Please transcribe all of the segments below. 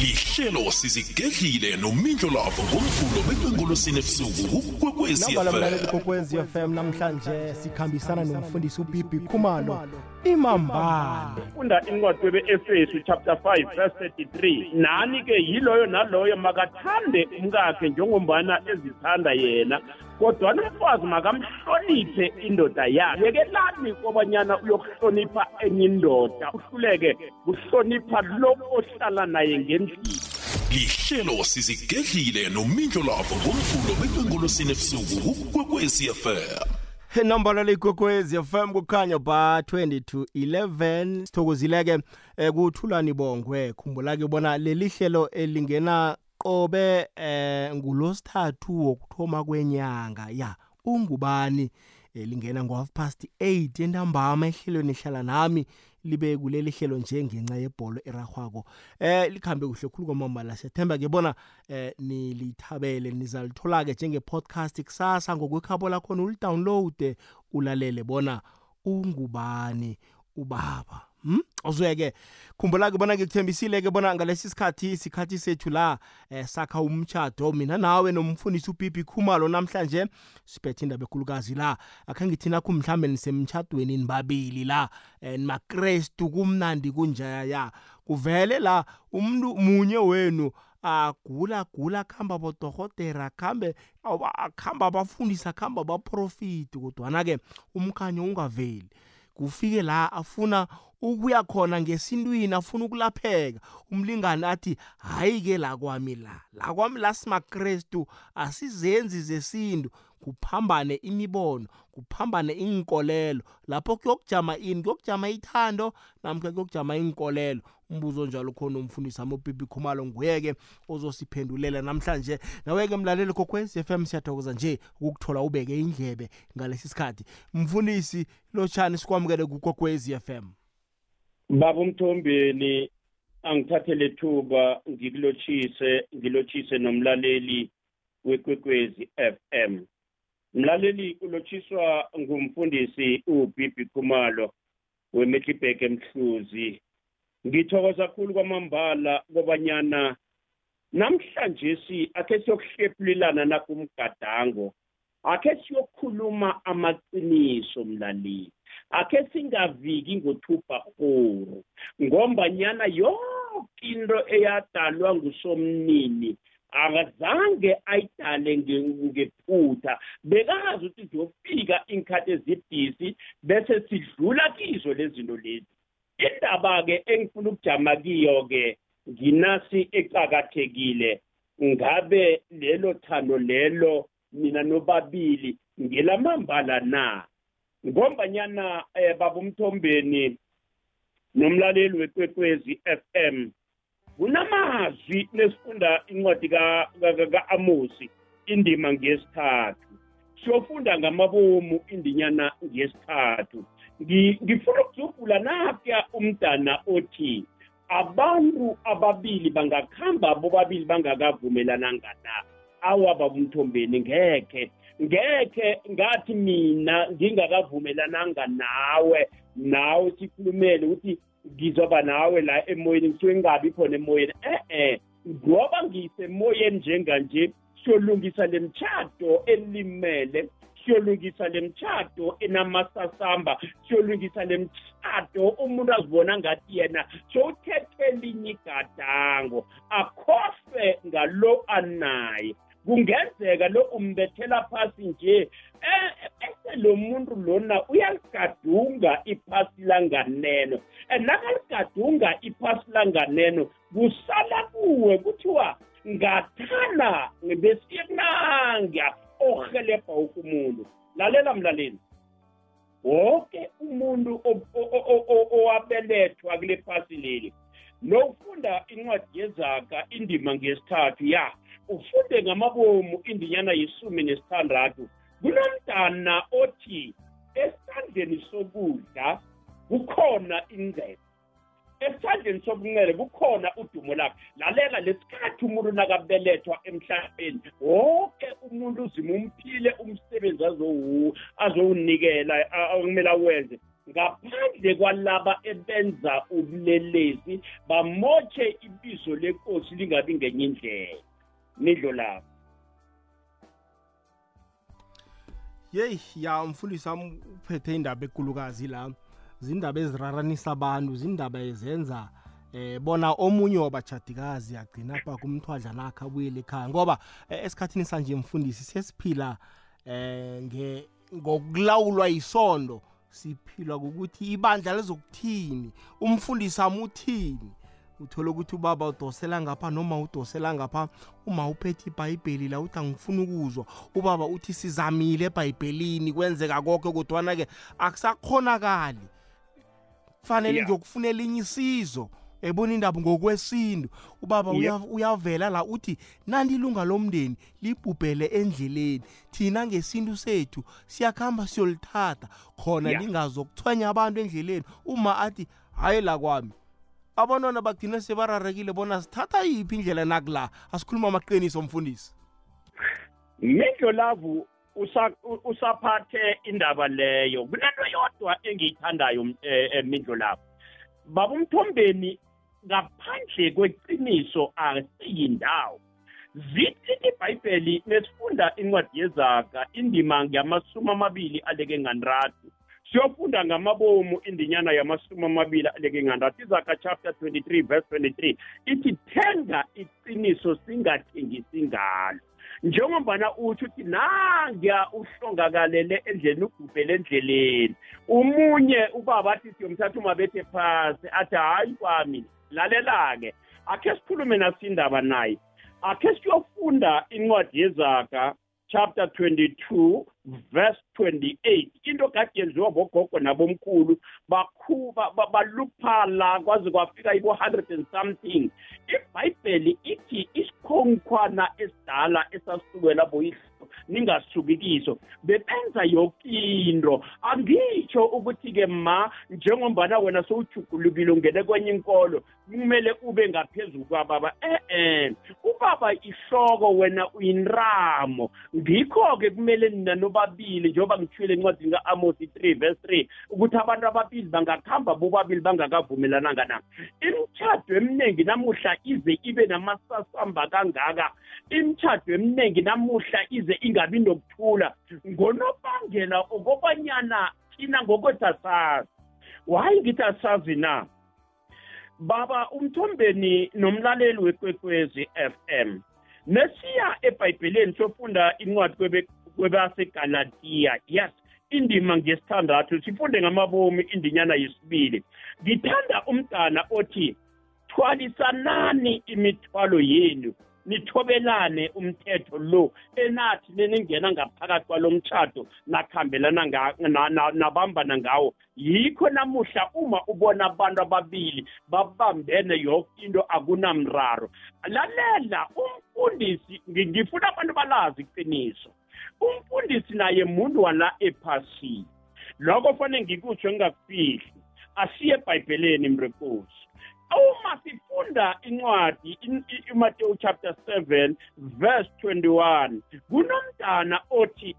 lihlelo sizigedlile nomindlo lavo ngomvulo bekwengolosini ebusuku kukwekwezi nambala mlaleli FM kokwezi fm namhlanje sikhambisana nomfundisi ubibi khumalo imambala funda incwadi webe-efesu chapter 5 verse 33 nani-ke yiloyo naloyo makathande umkakhe njengombana ezithanda yena kodwana umfazi makamhloniphe indoda yakhe. Yekelani kobanyana uyokuhlonipha enye indoda. Uhluleke kuhlonipha lo ohlala naye ngendlini. Lihlelo sizigedlile nomindlo lavo ngomvulo bekwengolosini ebusuku kukwekwezi FM nambala leyigogwezi fm kukhanya ba 22 11 sithokozileke eh, kuthulani bongwe. Khumbula-ke bona leli hlelo elingena qobe eh ngulosithathu wokuthoma kwenyanga. Ya ungubani? Eh, lingena ngo-half past 8 entambama ehlelweni ehlala nami libe kuleli hlelo nje ngenxa yebholo erahwako eh likhambe kuhle khulu kwamambala. Siyathemba ke bona eh nilithabele nizalithola-ke njenge-podcast kusasa ngokwekhabo lakhona ulidownloade ulalele bona ungubani ubaba? Hmm? uzuye-ke khumbula-ke bona ngikuthembisile-ke bona ngalesi sikhathi isikhathi sethu la eh, sakha umtshado mina nawe nomfundisi ubibi khumalo namhlanje siphethe indaba ekhulukazi la. Akhe ngithi nakho mhlambe nisemtshadweni nibabili la eh, nimakrestu kumnandi kunjaya. Kuvele la umuntu munye wenu agula gula khamba bodorhotera khambe akhamba abafundisa khamba abaprofiti kodwana-ke umkhanyo ungaveli. Kufike la afuna ukuya khona ngesintwini afuna ukulapheka. Umlingani athi hayi-ke la kwami la la kwami la simakrestu asizenzi zesintu. Kuphambane imibono kuphambane inkolelo lapho kuyokujama ini kuyokujama ithando namkha kuyokujama inkolelo umbuzo njalo khona umfundisi wami ubibi khumalo nguye-ke ozosiphendulela namhlanje. Nawe-ke mlaleli kokwez f m siyathokoza nje ukukuthola ubeke indlebe ngalesi sikhathi. Mfundisi lotshani sikwamukele kukokwez f m. baba umthombeni angithathele thuba ngikulotshise ngilotshise nomlaleli wekwekwezi FM mlaleli ulotshiswa ngumfundisi uBibi Khumalo weMetlibheke emhluzi ngithokoza kakhulu kwamambala kobanyana namhlanje si akhe siyokuhlephulelana nakumgadango. Akhe siyokhuluma amaqiniso mlaleli akhe singaviki ngothupha huru ngombanyana yonke into eyadalwa ngusomnini akazange ayidale ngephutha. Bekazi ukuthi ziyofika inkhathi ezibhisi bese sidlula kizo lezi zinto lezi. Indaba-ke engifuna ukujama kiyo-ke nginasi ecakathekile ngabe lelo thando lelo mina nobabili ngelamambala na? Ngombanyana eh, baba umthombeni nomlaleli wekwekwezi FM kunamazwi lesifunda incwadi ka-amosi indima ngesithathu. Siyofunda ngamabomu indinyana ngesithathu. Ngifuna ukuzuvula napya umdana othi abantu ababili bangakhamba bobabili bangakavumelananga na awa babumthombeni ngekhe ngekhe ngathi mina ngingakavumelananga nawe nawe sikhulumele ukuthi ngizoba nawe la emoyeni ngisuke ngingabi khona emoyeni. E-e ngoba ngisemoyeni njenganje siyolungisa le mtshato elimele siyolungisa le mtshato enamasasamba siyolungisa le mtshato umuntu azibona ngathi yena sowuthethe elinye igadango. Akhohlwe ngalo anaye. Kungenzeka lo umbethela phasi nje. Bese lo muntu lona uyaligadunga iphasi langaneno. Nakaligadunga iphasi langaneno kusala kuwe kuthiwa ngathana besiyenanga ohelebha ukumuntu lalela mlaleli. Wonke umuntu owabelethwa kule phasi leli. Nofunda incwadi yezaka indima ngesithathu ya. Ufunde ngamabomu indinyana yisumi nesithandathu. Kunomntana othi esandleni sokudla kukhona ingcebo. Esandleni sobunxele kukhona udumo lakhe. Lalela lesikhathi umuntu nakabelethwa emhlabeni. Wonke umuntu uzima umphile umsebenzi azowunikela okumele awenze. Ngaphandle kwalaba ebenza ubulelesi bamotshe ibizo lenkosi lingabi ngenye indlela. Nidlo lapho yeyi ya mfundisi wami uphethe indaba ekulukazi la. Zindaba eziraranisa abantu zindaba ezenza eh bona omunye wabajadikazi agcina apha kumthwadla nakhe abuyele ekhaya. Ngoba eh, esikhathini sanje mfundisi sesiphila eh nge ngokulawulwa yisondo siphilwa ukuthi ibandla lezokuthini umfundisi wami uthini? Uthola ukuthi ubaba udosela ngapha noma udosela ngapha uma uphethe ibhayibheli la uthi angifuni ukuzwa ubaba uthi sizamile ebhayibhelini kwenzeka konke kodwana-ke akusakhonakali kufanele Yeah. ngiyokufunela inye isizo ebona indaba ngokwesintu ubaba Yeah. uya- uyavela la uthi nandi ilunga lomndeni libhubhele endleleni thina ngesintu sethu siyakuhamba siyolithatha khona Yeah. lingazokuthwenya abantu endleleni uma athi hayi la kwami abantwana bagcina sebararekile bona sithatha yiphi indlela nakula asikhuluma amaqiniso mfundisi? Mindlolavu usa- u- usaphathe indaba leyo. Kunento yodwa engiyithandayo eh, eh, mindlolavu baba umthombeni ngaphandle kweqiniso asiyindawo. Zithi ibhayibheli nesifunda incwadi yezaga indima yamasumi amabili aleke ngantathu. Siyofunda ngamabomu indinyana yamasumi amabili aleke ngantathu. Izaga chapter 23 verse 23 ithi thenga iqiniso singathengisi ngalo. Njengobana uthi uthi nangiya uhlongakalele endleleni ugubhele endleleni. Umunye ubaba athi siyomthatha umabethe phasi. Athi hayi kwami lalela-ke. Akhe sikhulume nasindaba naye. Akhe siyofunda incwadi yezaga chapter 22 verse 28 into kade yenziwa bogogo nabomkhulu bakhu- ba- ba- baluphala kwaze kwafika ibo 100 and something. Ibhayibheli ithi isikhonkhwana esidala esasukela boyihlo ningasuki kiso. Bebenza yokinto angitsho ukuthi-ke ma njengombana wena sowujugulukile ungene kwenye inkolo kumele ube ngaphezulu kwababa. E-e ubaba ihloko wena uyinramo. Ngikho-ke kumele nina nobabili njengoba ngithwile encwadini ka-amosi 3 verse 3 ukuthi abantu ababili bangakuhamba bobabili bangakavumelananga na imitshato eminingi namuhla ize ibe namasasamba kangaka. Imitshato eminingi namuhla ize ingabi nokuthula. Ngonobangela okobanyana thina ngokwethu asazi wayi ngithi asazi na? Baba umthombeni nomlaleli wekwekwezi FM nesiya ebhayibheleni sofunda incwadi kwebe- kwebasegalatiya yes indima ngesithandathu sifunde ngamabomi indinyana yesibili. Ngithanda umgana othi thwalisanani imithwalo yenu nithobelane umthetho lo enathi neningena ngaphakathi kwalo mtshato nakhambelana nga- na- na- nabambana ngawo. Yikho namuhla uma ubona abantu ababili babambene yonke into akunamraro. Lalela umfundisi ngi- ngifuna abantu balazi iqiniso. Umfundisi naye muntu wala ephasini lokho fanele ngikutsho ngingakufihli. Asiye ebhayibheleni mrekosi. Uma sifunda incwadi in- i- uMateyu chapter 7 verse 21 kunomntana othi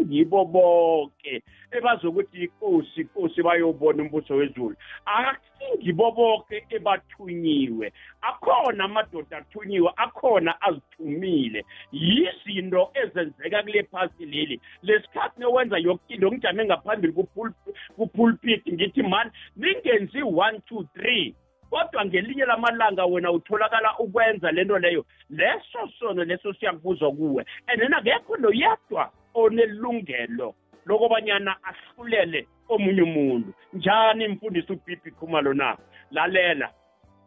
abasingibo bonke ebazokuthi inkosi inkosi bayobona umbuso wezulu. Akusingibo bonke ebathunyiwe. Akhona amadoda athunyiwe akhona azithumile. Yizinto ezenzeka kule phasi leli. Lesikhathi newenza yonke into ngijame ngaphambili kupul- kupulpit ngithi mani ningenzi 1 2 3 kodwa ngelinye lamalanga wena utholakala ukwenza lento leyo. Leso sono leso siyakubuzwa kuwe. And then akekho noyedwa onelungelo lokobanyana ahlulele omunye umuntu. Njani mfundisi ubibi khumalo na? Lalela.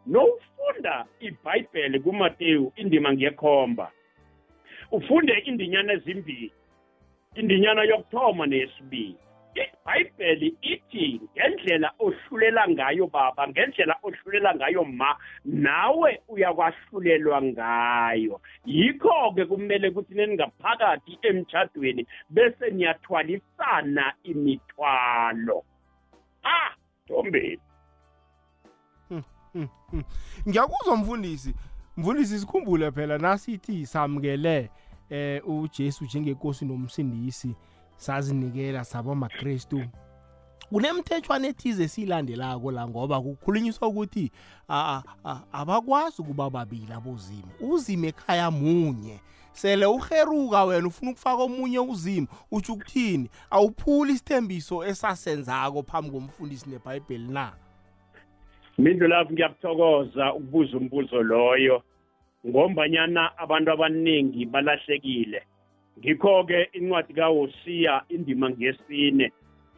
Nowufunda ibhayibheli kumateyu indima ngekhomba. Ufunde indinyana ezimbili indinyana yokuthoma neyesibili. Ibhayibheli ithi ngendlela ohlulela ngayo baba ngendlela ohlulela ngayo ma nawe uyakwahlulelwa ngayo. Yikho-ke kumele ukuthi neningaphakathi emtshadweni bese niyathwalisana imithwalo. Ah ntombeni. Ngiyakuzwa mfundisi. Mfundisi sikhumbule phela nasithi samukele eh uJesu njengenkosi nomsindisi. Sazinikela saba makristu. Kunemthethwana ethize siyilandelako la ngoba kukhulunyiswa ukuthi a- a- a- abakwazi ukuba babili abozimo uzimo ekhaya munye. Sele uheruka wena ufuna ukufaka omunye uzimo utsho ukuthini? Awuphuli isithembiso esasenzako phambi komfundisi nebhayibheli na? Mindlu lapho ngiyakuthokoza ukubuza umbuzo loyo. Ngombanyana abantu abaningi balahlekile. Ngikho-ke incwadi kaHosiya indima ngesine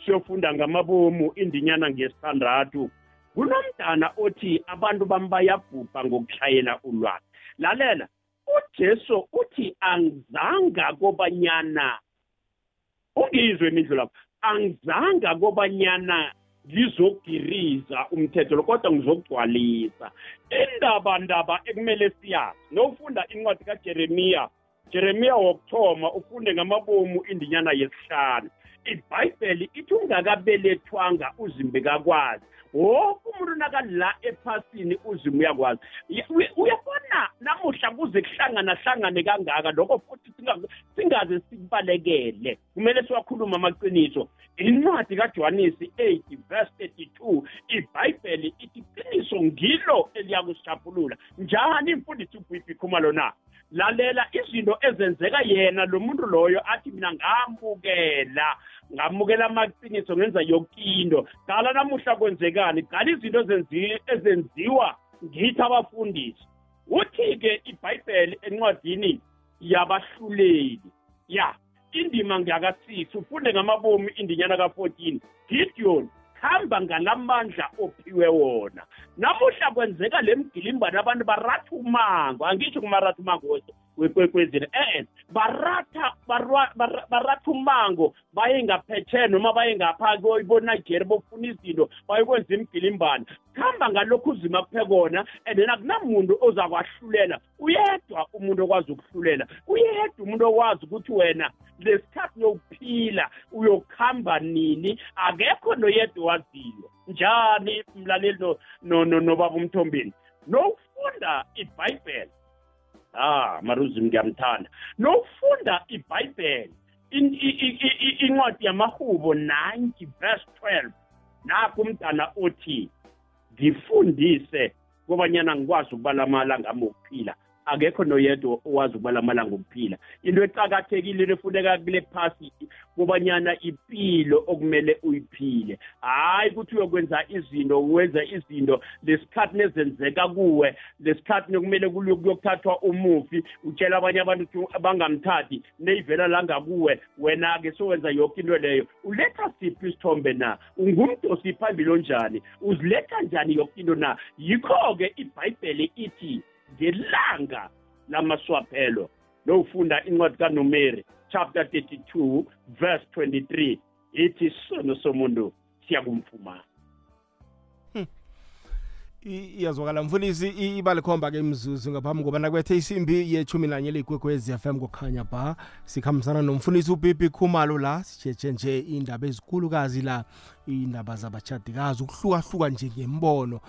siyofunda ngamabomu indinyana ngesithandathu. Kunomdana othi abantu bami bayabhubha ngokushayela ulwazi. Lalela ujesu uthi angizanga kobanyana ungizwe imindlu lapho angizanga kobanyana ngizogiriza umthetho lo kodwa ngizogcwalisa. Indaba ndaba ekumele siyazi nofunda incwadi kajeremiya jeremiya wokuthoma ufunde ngamabomu indinyana yesihlanu. Ibhayibheli ithi ungakabelethwanga uzimbe kakwazi. Woke umuntu nakala ephasini uzima uyakwazi. Uyabona namuhla kuze kuhlangana hlangane kangaka lokho futhi singa- singaze sikubalekele. Kumele siwakhuluma amaqiniso. Incwadi kajohanisi 8 verse 32 ibhayibheli ithi iqiniso ngilo eliyakusishapulula njani imfundisi ubhibhi khumalo na? Lalela izinto ezenzeka yena lo muntu loyo athi mina ngamukela ngamukela amaqiniso ngenza yokinto qala namuhla kwenzekani? Qala izinto ezenzi- ezenziwa ngithi abafundisi. Uthi-ke ibhayibheli encwadini yabahluleli ya indima ngiyaka-six ufunde ngamabomi indinyana ka-14 gideon hamba ngalamandla ophiwe wona. Namuhla kwenzeka le mgilimbano abantu baratha umango angisho kumaratha umango wekwekwezini eh baratha barwa- bara- baratha umango baye ngaphetsheya noma baye ngapha bonigeri bofuna izinto bayokwenza imgilimbano kuhamba ngalokhu uzima kuphe kona and then akunamuntu ozakwahlulela uyedwa umuntu okwazi ukuhlulela. Uyedwa umuntu okwazi ukuthi wena lesikhathi yokuphila uyokuhamba nini akekho noyedwa owaziyo. Njani mlaleli no- no- no- nobaba umthombeni? Nokufunda ibhayibheli. Ah maruzim ngiyamthanda. Nokufunda ibhayibheli in- i- i- i- i- incwadi yamahubo 90 verse 12 nakho umntana othi ngifundise kobanyana ngikwazi ukubala amalanga ami wokuphila akekho noyedwa owazi ukubala amalanga okuphila. Into eqakathekile efuneka kule phasi kobanyana impilo okumele uyiphile. Hayi ukuthi uyokwenza izinto wenza izinto lesikhathi nezenzeka kuwe lesikhathi nekumele kuyokuthathwa umufi utshela abanye abantu ukuthi bangamthathi neyivela la ngakuwe wena-ke sowenza yonke into leyo. Uletha siphi isithombe na? Ungumdosi phambili onjani? Uziletha njani yonke into na? Yikho-ke ibhayibheli ithi ngelanga lamaswaphelo lowufunda incwadi kanomeri chapter 32 verse 23 ithi isono somuntu siyakumfumana. I- iyazwakala. Mfundisi i- iba likhomba ke imzuzu ngaphambi kobana kwethe isimbi yechumi nanye leyigwekwezi fm kukhanya ba. Sikhambisana nomfundisi ubibi khumalo la. Sitshetshe nje indaba ezikhulukazi la indaba zabachadikazi ukuhlukahluka nje ngembono.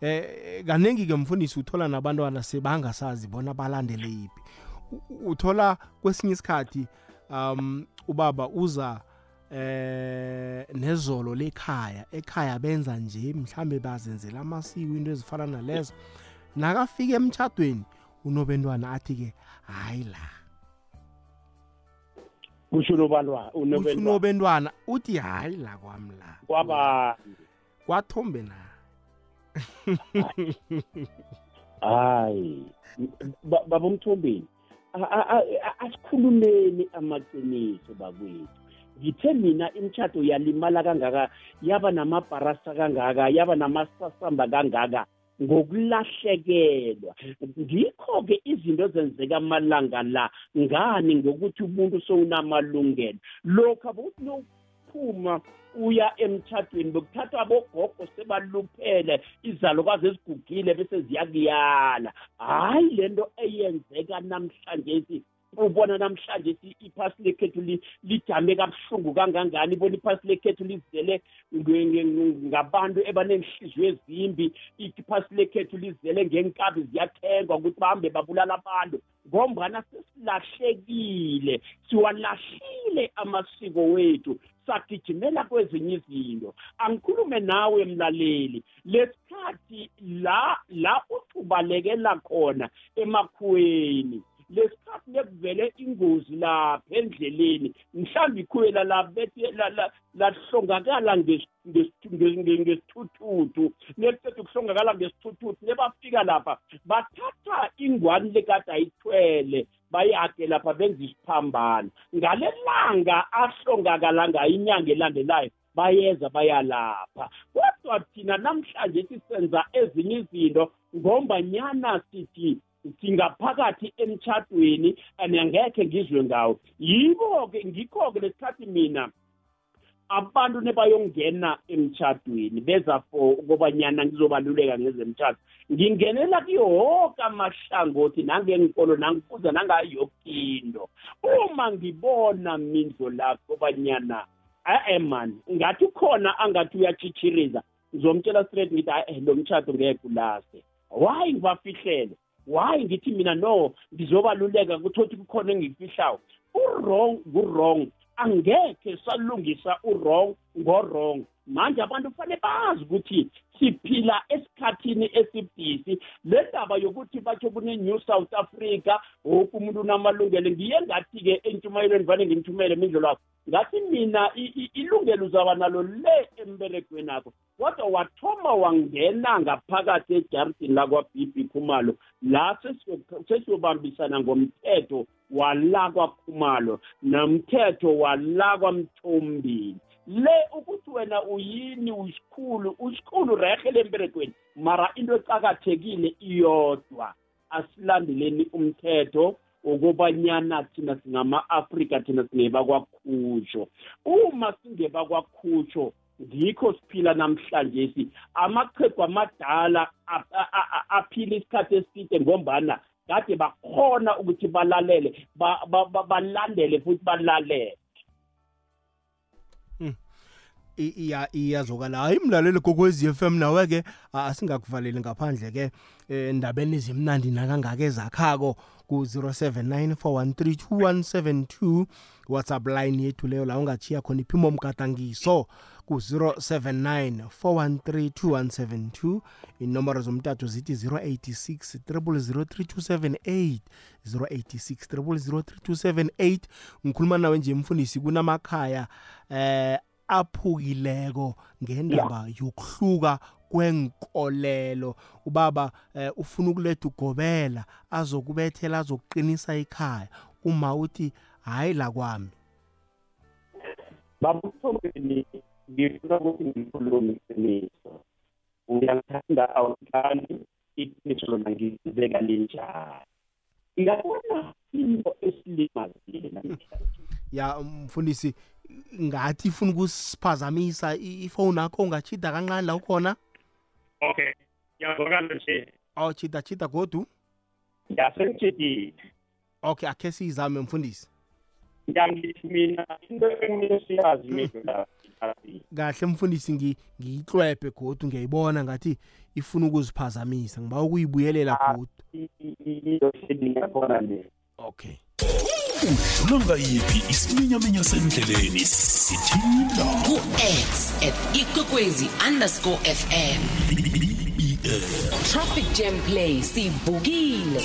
Eh kaningi-ke mfundisi uthola nabantwana sebangasazi bona balandele yiphi U- u- uthola kwesinye isikhathi um ubaba uza eh nezolo lekhaya ekhaya benza nje mhlambe bazenzela amasiko into ezifana nalezo. Nakafika emtchadweni unobentwana athi ke hayi la. Kusho unobalwa unobentwana. Uthi hayi la kwami la. Kwaba kwathombe na? Hayi. Ba- baba umthombeni a- a- a- asikhulumeni amaqiniso bakwethu. Ngithe mina imitshato yalimala kangaka yaba namabharasa kangaka yaba namasasamba kangaka ngokulahlekelwa. Ngikho-ke izinto ezenzeka amalanga la ngani ngokuthi umuntu sowunamalungelo. Lokhu abukuthi nokuphuma uya emtshadweni bekuthathwa abogogo sebaluphele izalukwazi ezigugile bese ziyakuyala. Hhayi le nto eyenzeka namhlanje si ubona namhlanje si iphasi lekhethu li- lijame kabuhlungu kangangani ibona iphasi lekhethu lizele ngabantu ebanenhliziyo ezimbi iphasi lekhethu lizele ngenkabi ziyathengwa ukuthi bahambe babulala abantu ngombana sesilahlekile siwalahlile amasiko wethu sagijimela kwezinye izinto. Angikhulume nawe mlaleli lesikhathi la la uthubalekela khona emakhuweni lesikhathi lekuvele ingozi lapha endleleni mhlawumbe ikhwela lahlongakala ngesithuthuthu. Neliqeda ukuhlongakala ngesithuthuthu lebafika lapha bathatha ingwani lekade ayithwele bayage lapha benza isiphambano. Ngale langa ahlongakala ngayo inyanga elandelayo bayeza bayalapha. Kodwa thina namhlanje sisenza ezinye izinto ngombanyana sithi singaphakathi emtshadweni and angekhe ngizwe ngawo. Yibo-ke ngikho-ke lesikhathi mina abantu nebayongena emtshadweni beza for ukobanyana ngizobaluleka ngezemtshado ngingenela kuyo woke amahlangothi nangenkolo nangifuza nangayoke into. Uma ngibona mindlo lakho kobanyana e-e man ngathi ukhona angathi uyatshitshiriza ngizomtshela straight ngithi e lo mtshado ngeke ulase. Why ngibafihlele? Why ngithi mina no ngizobaluleka kuthothi kukhona engikufihlayo u-wrong ku-wrong. Angekhe salungisa u-wrong ngo-wrong. Manje abantu kufanele bazi ukuthi siphila esikhathini esibhisi le ndaba yokuthi batsho kune-new south africa woke umuntu unamalungelo. Ngiye ngathi-ke entshumayelweni vane ngimthumele mindlelo wakho ngathi mina ilungelo uzaba nalo le emberegweni akho kodwa wathoma wangena ngaphakathi ejardini lakwa-bb khumalo la sesiyobambisana ngomthetho wala kwakhumalo nomthetho wala kwamthombini le ukuthi wena uyini usikhulu usikhulu rehe lemberegweni mara into ecakathekile iyodwa asilandeleni umthetho ukubanyana thina singama-afrika thina singebakwakhusho uma singebakwakhusho ngikho siphila namhlanje si amaqhegu amadala aphila isikhathi eside ngombana kade bakhona ukuthi balalele balandele futhi balalele. Iyazokala hayi mlaleli kokwezi FM nawe ke asingakuvaleli ngaphandle ke endabeni ezimnandi nakangaka ezakhako ku 0794132172 WhatsApp line yethu leyo la ungachiya khona iphimo mgadangiso ku 0794132172 inomboro zomtathu zithi 086 003278 086 003278 ngikhuluma nawe nje mfundisi kunamakhaya eh aphukileko ngendaba yokuhluka kwenkolelo ubaba eh, ufuna ukuletha ugobela azokubethela azokuqinisa ikhaya. Uma uthi hayi la kwami. Babuthomeni ngifuna ukuthi ngikhulume iqiniso. Uyangithanda awuthandi iqiniso lona ngizibeka linjani? Ngiyabona into esilimazile. Ya mfundisi ngathi ifuna ukusiphazamisa ifoni yakho ungachida kancane la ukhona? Okay ngiyazwakala nje. Oh chida chida godu. Ngiyasengichidile okay akhe siyizame mfundisi. Ngiyangithi mina into ekumele siyazi la kahle mfundisi ngiyihlwebhe godu ngiyayibona ngathi ifuna ukuziphazamisa ngiba ukuyibuyelela godu. Into hleli ngakhona le okay udlula ngayiphi isiminyaminya sendleleni sithinda ku-x at ikwekwezi underscore fm traffic jam play sivukile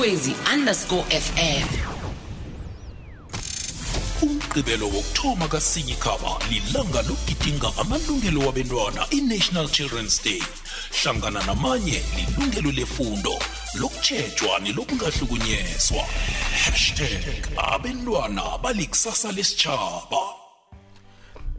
ikwekwezi underscore fm umgqibelo wokuthoma kasinyikhaba lilanga lokugidinga amalungelo wabentwana i-national children's day. Hlangana namanye lilungelo lefundo lokutshejwa nelokungahlukunyezwa. Hashtag abentwana balikusasa lesitshaba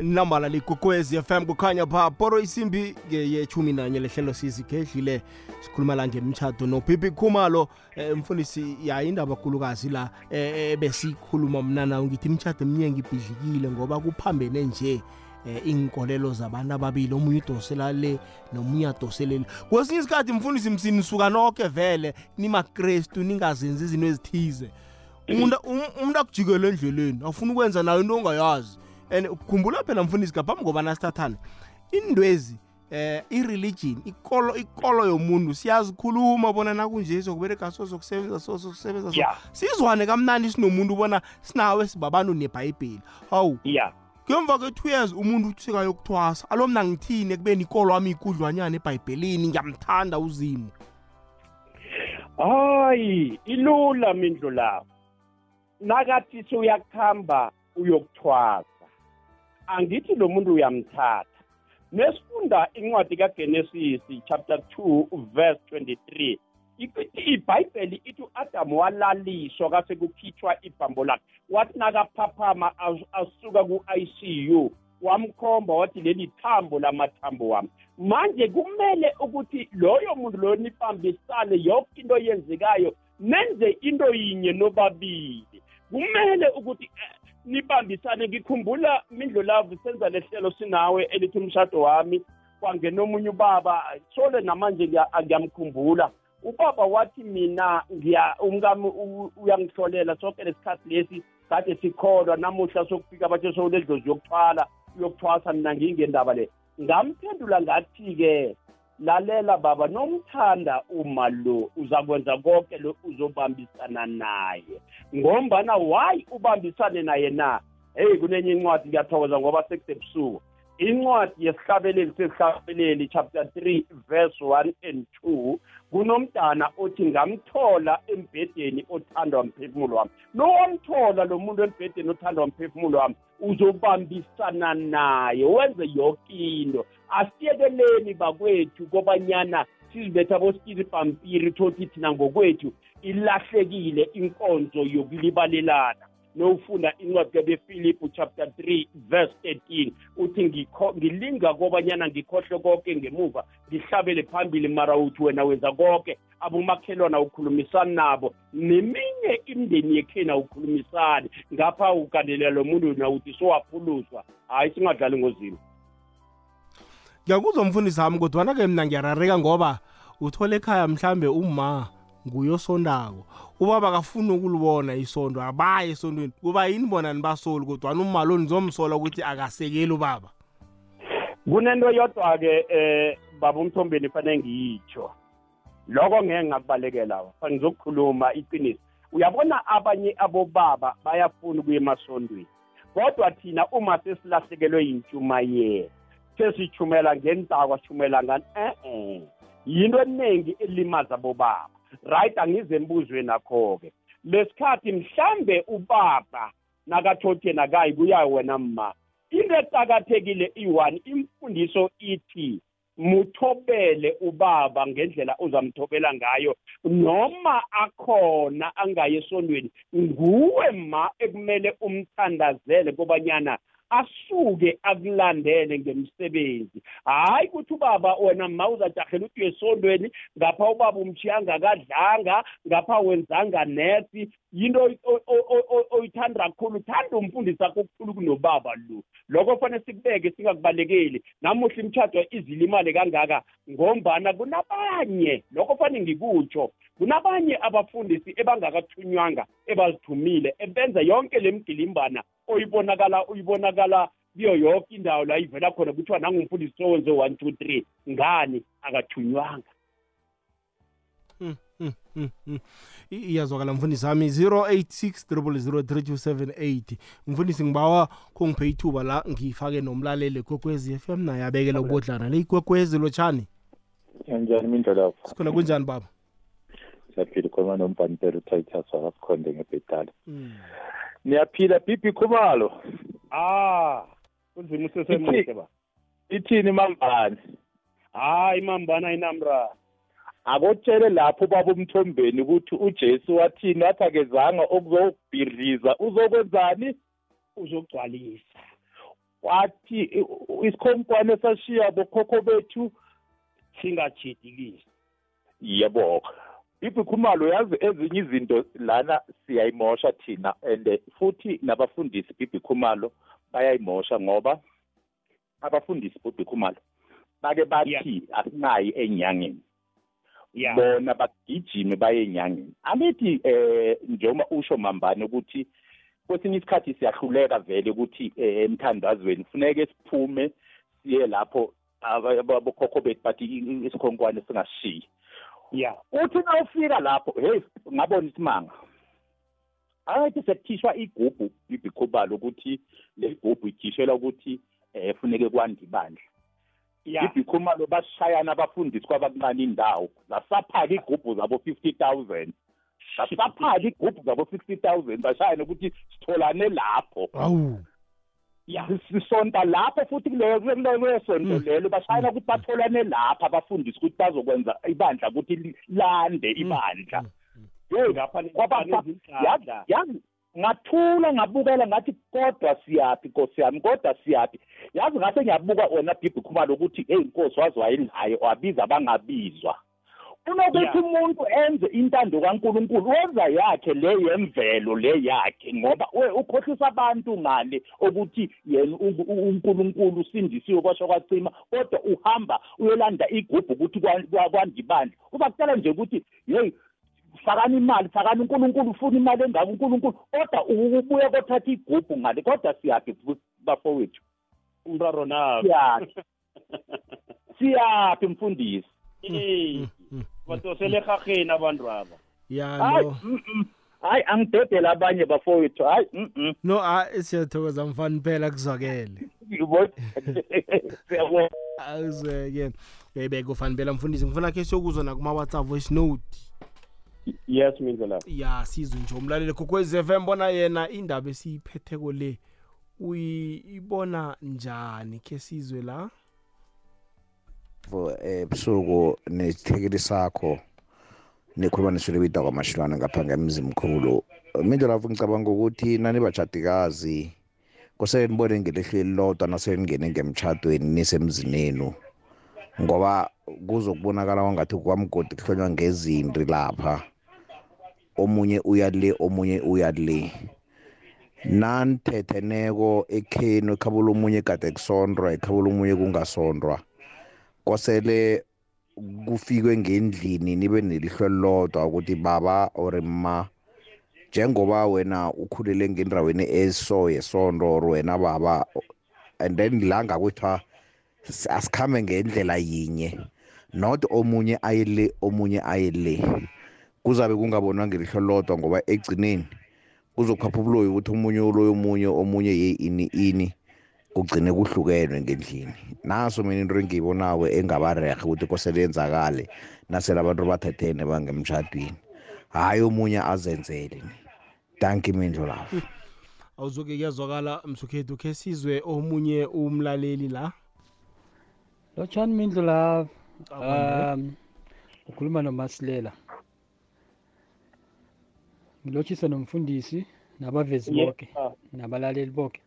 nambala ligugwezi FM kukhanya pha poro isimbi yechumi nanye lehlelo sizigedlile. Sikhuluma la ngemtshado nobibi khumalo eh, mfundisi ya indaba kulukazi la eh, besikhuluma mna nawo ngithi imtshado eminingi ibhidlikile ngoba kuphambene nje eh, inkolelo zabantu ababili. Omunye udosela le nomunye adoselele kwesinye isikhathi mfundisi msini suka nonke vele nimakrestu ningazenzi izinto ezithize. Umuntu um- umuntu akujikele endleleni afuna ukwenza nayo into ongayazi. And khumbula phela mfundisi ngaphambi ngobana sithathane indwezi eh i-religion ikolo ikolo yomuntu siyazikhuluma bona nakunje sokubereka so sokusebenza so sokusebenza so. Yeah. sizwane kamnandi sinomuntu ubona sinawe sibabantu nebhayibheli. Hawu. Ya ngemva kwe-two years umuntu usekayokuthwasa alo mna ngithini ekubeni ikolo wami ikudlwanyana ebhayibhelini? Ngiyamthanda uzimu. Hayi ilula mindlu lawo nakathi suyakuhamba uyokuthwasa. Angithi lo muntu uyamthatha. Nesifunda incwadi kagenesis chapter 2 verse 23 ikithi ibhayibheli ithi u-adamu walaliswa kase kukhitshwa ibhambo lakhe. Wathi nakaphaphama as- asuka ku-icu wamkhomba wathi leli thambo lamathambo wami. Manje kumele ukuthi loyo muntu loyo nibambisane yonke into eyenzekayo nenze into yinye nobabili. Kumele ukuthi nibambisane ngikhumbula mindlo lavu senza lehlelo sinawe elithi umshado wami kwangena omunye ubaba sole namanje ngiya- ngiyamkhumbula. Ubaba wathi mina ngiya umkami u- uyangihlolela sonke lesikhathi lesi kade sikholwa namuhla sokufika bathe sowuledlozi yokuthwala yokuthwasa mina ngingendaba le. Ngamphendula ngathi-ke lalela baba nomthanda uma lo uzakwenza konke lo uzobambisana naye. Ngombana why ubambisane naye na? Heyi kunenye incwadi ngiyathokoza ngoba sekusebusuku incwadi yesihlabeleli sesihlabeleli chapter 3 verse 1 and 2 kunomntana othi ngamthola embhedeni othandwa mphefumulo wami. Nowamthola lo muntu embhedeni othandwa mphefumulo wami uzobambisana naye wenze yonke into. Asiyekeleni bakwethu kobanyana sizibetha bosikili pampiri thothi thina ngokwethu ilahlekile inkonzo yokulibalelana. Nowufunda incwadi kabefilipu chapter 3 verse 13 uthi ngikho- ngilinga kobanyana ngikhohle konke ngemuva ngihlabele phambili mara uthi wena wenza konke abomakhelwana ukhulumisani nabo neminye imndeni yekhena ukhulumisani ngapha ukandelela lo muntu nawuthi sowaphuluswa. Hhayi singadlali ngozimo ngiyakuzwa mfundisi wami kodwana-ke mna ngiyarareka ngoba uthole ekhaya mhlambe uma nguyosondako ubaba akafuni ukulibona isondo abaye esondweni. Kuba yini bona nibasoli kodwana umalo nizomsola ukuthi akasekeli ubaba? Kunento yodwa-ke eh baba umthombeni fanele ngiyitsho. Lokho ngeke ngakubalekela ngizokukhuluma iqiniso. Uyabona abanye abobaba bayafuna ukuya emasondweni kodwa thina uma sesilahlekelwe yintshumayelo. Sesijumela ngentakwa sijumela ngani? E-e yinto eningi elimaza bobaba. Right angize mbuzwe nakho-ke lesikhathi mhlambe ubaba nakathothena kayi kuya wena mma into eqakathekile iyi-one imfundiso ithi muthobele ubaba ngendlela ozamthobela ngayo. Noma akhona angaye esondweni nguwe ma ekumele umthandazele kobanyana asuke akulandele ngemsebenzi. Hayi ukuthi ubaba wena ma uzajahela ukuthi uyesondweni ngapha ubaba umshiya angakadlanga ngapha wenzanga nesi yinto oy- oy- oy- oy- oyithanda kakhulu thanda umfundisi akho okukhulu kunobaba lo. Lokho fanele sikubeke singakubalekeli. Namuhla imtshado izilimale kangaka ngombana kunabanye. Lokho fanele ngikutsho kunabanye abafundisi ebangakathunywanga ebazithumile ebenza yonke le mgilimbana oyibonakala uyibonakala kuyo yonke indawo la ivela khona kuthiwa nangumfundisi sowenze one two three ngani? Akathunywanga. Mm, mm, mm, mm. I- iyazwakala mfundisi wami 086 mfundisi ngibawa kungiphe ithuba la ngifake nomlaleli ekwekwezi f m naye abekele ukubodlana le ikwekwezi lotshani? Kanjani mindlo lapho? sikhona kunjani baba? Siyaphila khona nombhantero Titus wakakhonde ngebhetala. Mm. Niyaphila Bibi Khumalo. ah kunzima usesemuhle ba Ithini mambani? hayi mambana inamra akotshele lapho baba umthombeni ukuthi uJesu wathini wathi akezanga okuzobhiriza uzokwenzani uzogcwalisa wathi i- isikhonkwane sashiya bokhokho bethu singajidikisi yebo ibhi khumalo yazi ezinye izinto lana siyayimosha thina and futhi nabafundisi bibhi khumalo bayayimosha ngoba abafundisi bibhi khumalo bake bathi asinayi enyangeni. Ya bona bagijime baye enyangeni. Anithi eh njengoba usho mambane ukuthi kwesinye isikhathi siyahluleka vele ukuthi eh, emthandazweni kufuneke siphume siye lapho abokhokho bethu bathi isikhonkwane singashiyi. Ya uthi na ufika lapho hey ngabona isimanga ayithi sekukhishwa igubhu ibikhubalo ukuthi le gubhu ikhishelwa ukuthi eh funeke kwande ibandla. Ya ibikhumalo bashayana abafundisi kwabakuncane indawo. Zasaphaka igubhu zabo 50000 zasaphaka igubhu zabo 60000 bashayana ukuthi sitholane lapho. Awu. Ya sisonta lapho futhi kuleyo kuleyo sonto Mm. lelo bashayana ukuthi batholane lapha abafundisi ukuthi bazokwenza ibandla ukuthi li- lande ibandla. Hey ngapha kwaba yazi nezikhandla yazi ngathula ngabukela ngathi kodwa siyaphi nkosi yami? Kodwa siyaphi? Yazi ngase ngiyabuka wena bhibhi khumalo ukuthi hey inkosi wazi wayelayo wabiza abangabizwa kunokuthi Yeah. umuntu enze intando kaNkuluNkulu wenza yakhe le yemvelo le yakhe ngoba ukhohlisa abantu ngale ukuthi yena uNkulunkulu usindisiwe kwasho kwacima kodwa uhamba uyolanda igubhu ukuthi kwa- kwa- kwandibandla. Uzakutshela nje ukuthi hey fakani imali fakani uNkulunkulu ufuna imali engaka uNkulunkulu kodwa ubuye kothatha igubhu ngale kodwa siyaphi bafowethu. Umraro nawo siyaphi siyaphi mfundisi. Eh, badosele ehaheni abantu aba. Ya hayi no. mm, mm. hayi angidedela abanye bafowethu hayi mm, mm. no hayi siyathokoza mfana phela kuzwakele. Yebo. siyabonga awuzeke yayibeke ufana phela mfundisi ngifuna khe siyokuzwa nakuma-whatsapp voice note. Yes mindlela. Ya sizwe nje umlaleli kokwez f m bona yena indaba esiyiphetheko le uyibona njani? Khe sizwe la. Ebusuku nesithekeli sakho nikhuluma nisuke bida kwamashilwane ngapha ngemzi mkhulu. Mindlela lapho ngicabanga ukuthi nani bajadikazi kosele nibone ngelihle elilodwa nasele ningene ngemtshadweni nisemzinenu ngoba kuzokubonakala wangathi kwamgodi kuhlonywa ngezindri lapha. Omunye uya le omunye uya le. Nanithetheneko ekhenu ekhabula omunye kade kusondrwa ekhabula omunye kungasondrwa. Kosele kufikwe ngendlini nibe nelihlo elilodwa ukuthi baba or ma njengoba wena ukhulele ngendaweni eso yesondo or wena baba and then la ngakwethiwa s- asikhambe ngendlela yinye not omunye aye le omunye aye le. Kuzabe kungabonwa ngelihlo lodwa ngoba egcineni kuzokhapha ubuloyi ukuthi omunye uloyo omunye omunye ye ini ini. Kugcine kuhlukenwe ngendlini. Naso mina into engiyibonako engabarehe ukuthi kosele yenzakale nasele abantu bathethene bangemtshadweni hhayi omunye azenzele. Danki mindlo lapho awuzoke kuyazwakala msukhethu khe sizwe omunye umlaleli la? Lotshani mindlu la Akwande. um ukhuluma nomasilela. Ngilotshise nomfundisi nabavezi bonke nabalaleli bonke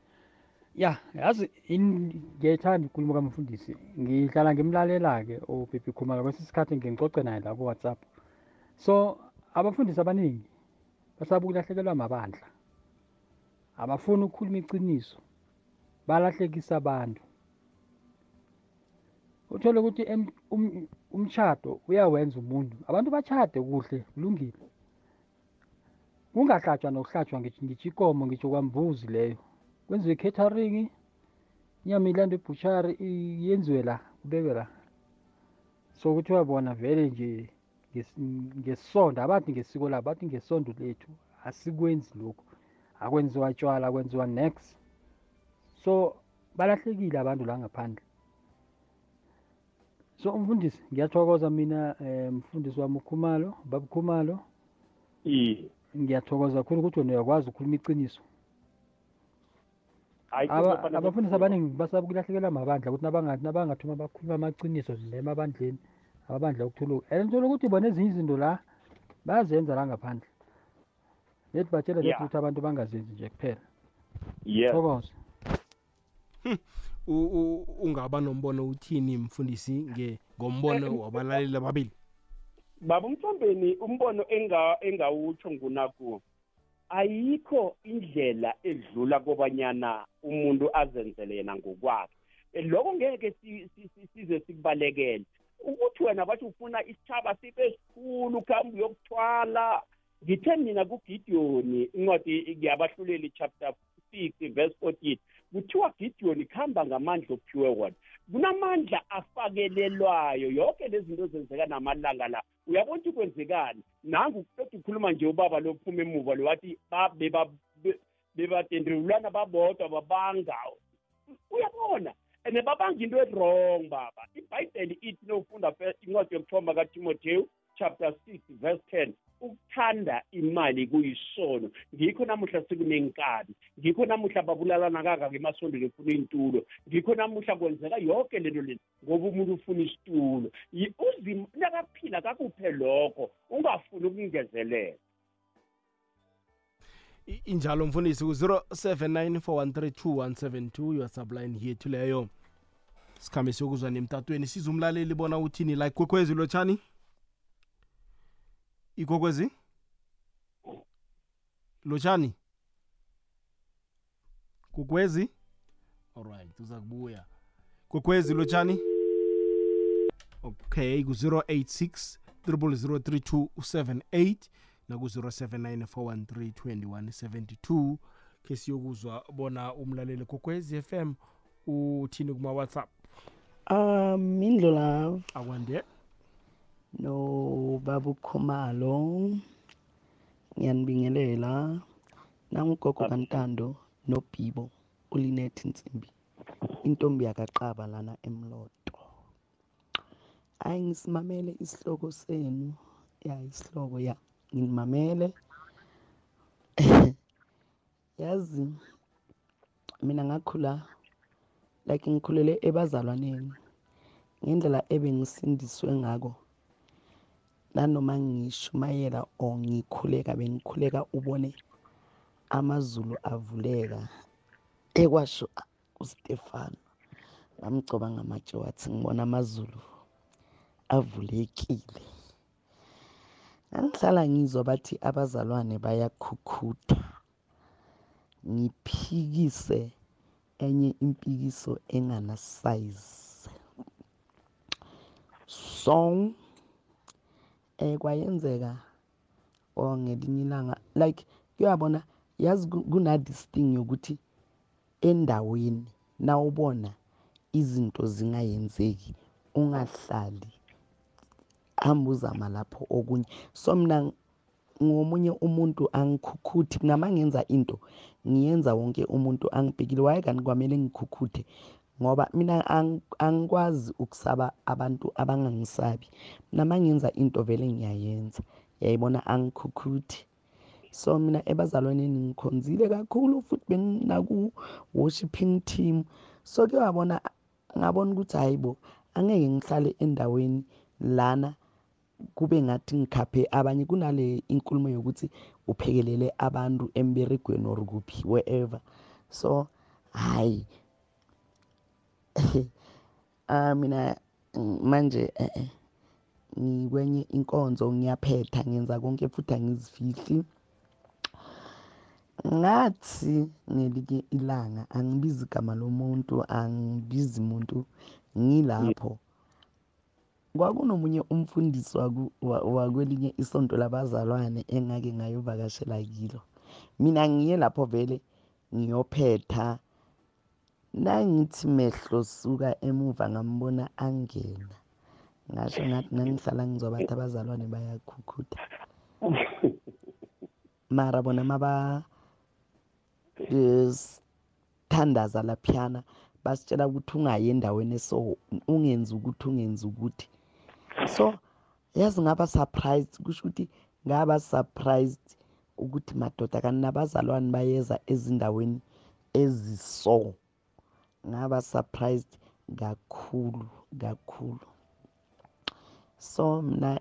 ya yazi in- ngiyayithanda ukhuluma kamfundisi ngihlala ngimlalela-ke ubhibhi khumalo kwesinye isikhathi ngicoce naye la ku-whatsapp. So abafundisi abaningi basaba ukulahlekelwa amabandla abafuni ukukhuluma iciniso balahlekisa abantu. Uthole ukuthi em- um- umshado uyawenza umuntu abantu bachade kuhle kulungile. Kungahlatshwa nokuhlatshwa ngitsho ngitsho ikomo ngitsho kwambuzi leyo. Kwenziwe i-catering inyama ilandwe ebushari yenziwe la kubekwe la. So kuthiwa bona vele nje ngesi- ngesondo abathi ngesiko labo bathi ngesondo lethu asikwenzi lokhu. Akwenziwa tshwala kwenziwa next so balahlekile abantu la ngaphandle. So umfundisi ngiyathokoza mina um mfundisi wami ukhumalo baba khumalo. Iye. Ngiyathokoza kakhulu ukuthi wena uyakwazi ukukhuluma iqiniso. Hayi, Aba- kuzofanele abafundisi sikhulume. abaningi basaba ukulahlekelwa amabandla ukuthi nabangathi nabangathuma bakhuluma amaqiniso nje emabandleni ababandla ukuthuluka and ngithola ukuthi bona ezinye izinto la bayazenza la ngaphandle. Lethi batshela Yeah. lethi ukuthi abantu bangazenzi nje kuphela. Yes thokoza U- u- ungaba nombono uthini mfundisi nge ngombono wabalaleli ababili? Baba umthombeni umbono enga engawutsho ngunaku. Ayikho indlela edlula kobanyana umuntu azenzele yena ngokwakhe. Eh, lokho ngeke si- si- si- size sikubalekele. Ukuthi wena bathi ufuna isitshaba sibe sikhulu ukhambe uyokuthwala ngithe mina kugidiyoni incwadi ngiyabahluleli chapter six verse fourteen kuthiwa gidiyoni kuhamba ngamandla ophiwe wona. Kunamandla afakelelwayo. Yonke lezi zinto zenzeka namalanga la. Uyabona ukuthi kwenzekani? Nangu kuqeda ukhuluma nje ubaba lophuma emuva lo wathi ba- beba- be- bebadendrulana babodwa babanga. Uyabona? And babanga into e-wrong baba. Ibhayibheli ithi nofunda first incwadi yokuthomba katimothewu chapter 6 verse 10 ukuthanda imali kuyisono. Ngikho namuhla sekunenkani ngikho namuhla babulalana kangaka emasondweni efuna iy'ntulo. Ngikho namuhla kwenzeka yonke lento leni ngoba umuntu ufuna isitulo. Yi- uzima nakaphila kakuphe lokho ungafuni ukungezelela. I- injalo mfundisi ku-0794132172 your subline yethu leyo. Sikhambe siyokuzwa nemtatweni siza umlaleli bona uthini like kwekwezi lotshani? Ikwekwezi? Lotshani? Kukwezi alright uza kubuya. Kwekwezi lotshani? Okay ku-086 003278 naku-079 ke siyokuzwa bona umlaleli kokwez FM uthini kuma-whatsapp? Um, Indlola akwande. No Babu Khumalo. Ngiyanibingelela nangugogo kaNtando noBhibo uLinet Nsimbi intombi yakaqaba lana emloto. Ayi ngisimamele isihloko senu. Ya isihloko ya. Ngimamele. Yazi mina ngakhula like ngikhulele ebazalwaneni ngendlela ebengisindiswe ngako. Nanoma ngishumayela or ngikhuleka bengikhuleka ubone amazulu avuleka ekwasho uStefano ngamgcoba ngamatshe wathi ngibona amazulu avulekile. Ngangihlala ngizwa bathi abazalwane bayakhukhuda ngiphikise enye impikiso enganasayizi so eh kwayenzeka or ngelinye ilanga like kuyabona yazi ku- kuna this thing yokuthi endaweni nawubona izinto zingayenzeki ungahlali hamba uzama lapho okunye. So mina ngomunye umuntu angikhukhuthi nama ngenza into ngiyenza wonke umuntu angibhekile waye kanti kwamele ngikhukhuthe. Ngoba mina ang- angikwazi ukusaba abantu abangangisabi. Nama ngenza into vele ngiyayenza yayibona angikhukhuthi so mina ebazalwaneni ngikhonzile kakhulu futhi benginaku worshiping team. So ke wabona ngabona ukuthi hayi bo angeke ngihlale endaweni lana kube ngathi ngikhaphe abanye kunale inkulumo yokuthi uphekelele abantu emberegweni or kuphi wherever. So hayi ah mina mm, manje ngikwenye inkonzo ngiyaphetha ngenza konke futhi angizifihli. Ngathi ngelinye ilanga angibizi igama lomuntu angibizi muntu ngilapho. Kwakunomunye umfundisi wakwelinye isonto labazalwane engake ngayovakashela kilo. Mina ngiye lapho vele ngiyophetha nangithi mehlo suka emuva ngambona angena. Ngasho ngathi ngangihlala ngizwa bathi abazalwane bayakhukhuda. Mara bona maba eh, sithandaza laphiyana basitshela ukuthi ungayi endaweni so ungenzi ukuthi ungenzi ukuthi. So yazi ngaba surprised kusho ukuthi ngaba surprised ukuthi madoda kanti nabazalwane bayeza ezindaweni eziso. Ngaba surprised kakhulu kakhulu. So mna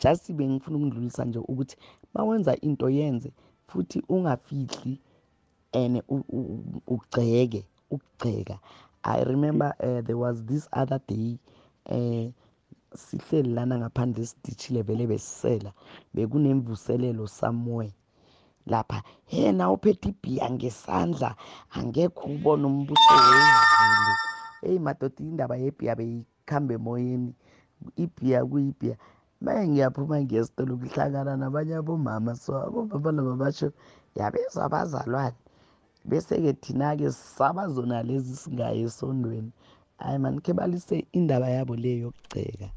just bengifuna ukundlulisa nje ukuthi mawenza into yenze futhi ungafihli and u- u- ugceke ukugceka i remember uh, there was this other day uh, sihleli lana ngaphandle sidishile vele besisela bekunemvuselelo somewhere. Lapha yena uphethe ibhiya ngesandla angekho ubona umbuso wezulu. Eyi madoda indaba yebhiya beyikhambe emoyeni. Ibhiya kuyibhiya. Maye ngiyaphuma ngiyesitolo kuhlangana nabanye abomama so abomama laba basho yabezwa abazalwane bese-ke thina-ke sabazona lezi singaye esondweni. Hayi mani khe balise indaba yabo leyo yokugceka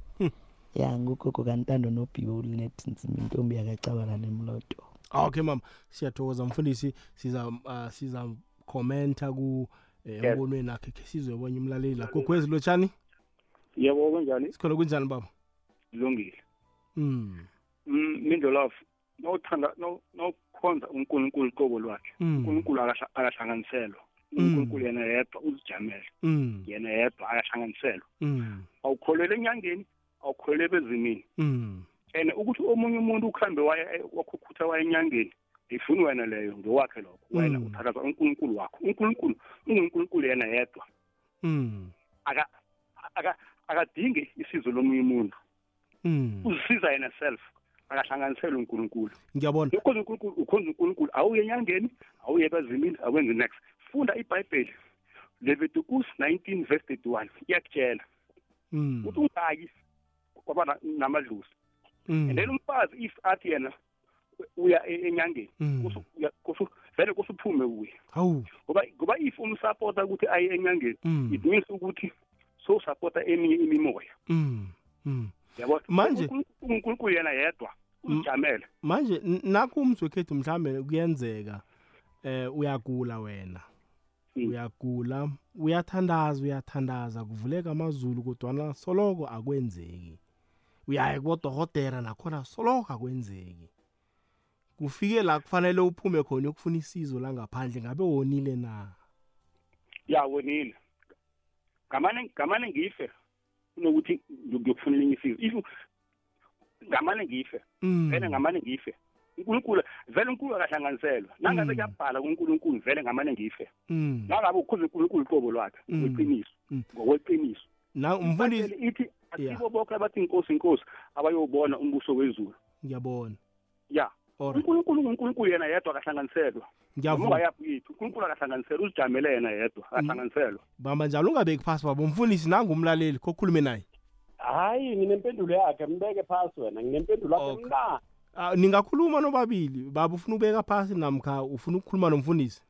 ya ngugogo kantando nobhiwe ulinethi nzima intombi yakacabana nemloto okay mama. Siyathokoza mfundisi. Siza uh, siza commenta ku eh, embonweni akhe khe sizwe bonye umlaleli. La gogwezi lotshani? Yebo kunjani? Sikhona kunjani baba? Kulungile mm Mm, mindlolafu nawuthanda naw- nawukhonza unkulunkulu qobo lwakhe Mm. unkulunkulu akahla- akahlanganiselwa. Mm. unkulunkulu yena yedwa uzijamele. Mm yena yedwa akahlanganiselwa. Mm awukholelwa enyangeni awukholelwa ebezimini mm and ukuthi omunye umuntu ukuhambe wakhukhutha waya enyangeni ifuni wena leyo ngowakhe lokho. Wena Mm. uthathaza unkulunkulu wakho. Unkulunkulu ungunkulunkulu yena yedwa. Mm aka aka- akadingi isizo lomunye umuntu. Mm uzisiza yena self akahlanganisela unkulunkulu. Ngiyabona. Ukhonza unkulunkulu ukhonza unkulunkulu awuye enyangeni awuye ebazimini awenzi next. Funda ibhayibheli leviticus 19 verse 31 iyakutshela. Ukuthi ungayi kwaba na- namadlozi. And then umfazi if athi yena uya e- enyangeni Mm. kusu- uya- kusu- vele kusuphume uye hawu. Ngoba ngoba if umsapota ukuthi aye enyangeni Mm. it means ukuthi sowusapota eminye imimoya. Mm mm. Yabo? Manje- unkulunkulu yena yedwa uzijamele manje n- nakho umzwekhethu mhlambe kuyenzeka eh uyagula wena. Mm. uyagula uyathandaza uyathandaza kuvuleka amazulu kodwana soloko akwenzeki. Uyaya kubodohotera nakhona soloko akwenzeki kufike la kufanele uphume khona uyokufuna isizo langaphandle ngabe wonile na ya wonile ngamane ngamane ngife kunokuthi ngiyokufuna elinye isizo if ngamane ngife Mm. vele ngamane ngife unkulunkulu vele unkulunkulu akahlanganiselwa nangabe Mm. kuyabhala kunkulunkulu vele ngamane ngife Mm. nangabe ukhuza unkulunkulu qobo lwakhe Mm. ngokweqiniso Mm. ngokweqiniso na umfundisi Ibhayibheli ithi Yeah. Asibo bonke abathi inkosi inkosi abayobona umbuso wezulu. Ngiyabona. Ya. Alright. unkulunkulu unkulunkulu yena yedwa akahlanganiselwa. Ngiyavuma. Ungayaphi yethu unkulunkulu akahlanganiselwa uzijamele yena yedwa akahlanganiselwa bamba njalo ungabeki phasi baba. Umfundisi nangumlaleli kokhulume naye. Hayi nginempendulo yakhe mbeke phasi wena nginempendulo yakhe Okay. mna Ah, ningakhuluma nobabili baba ufuna ubeka phasi namkha ufuna ukukhuluma nomfundisi?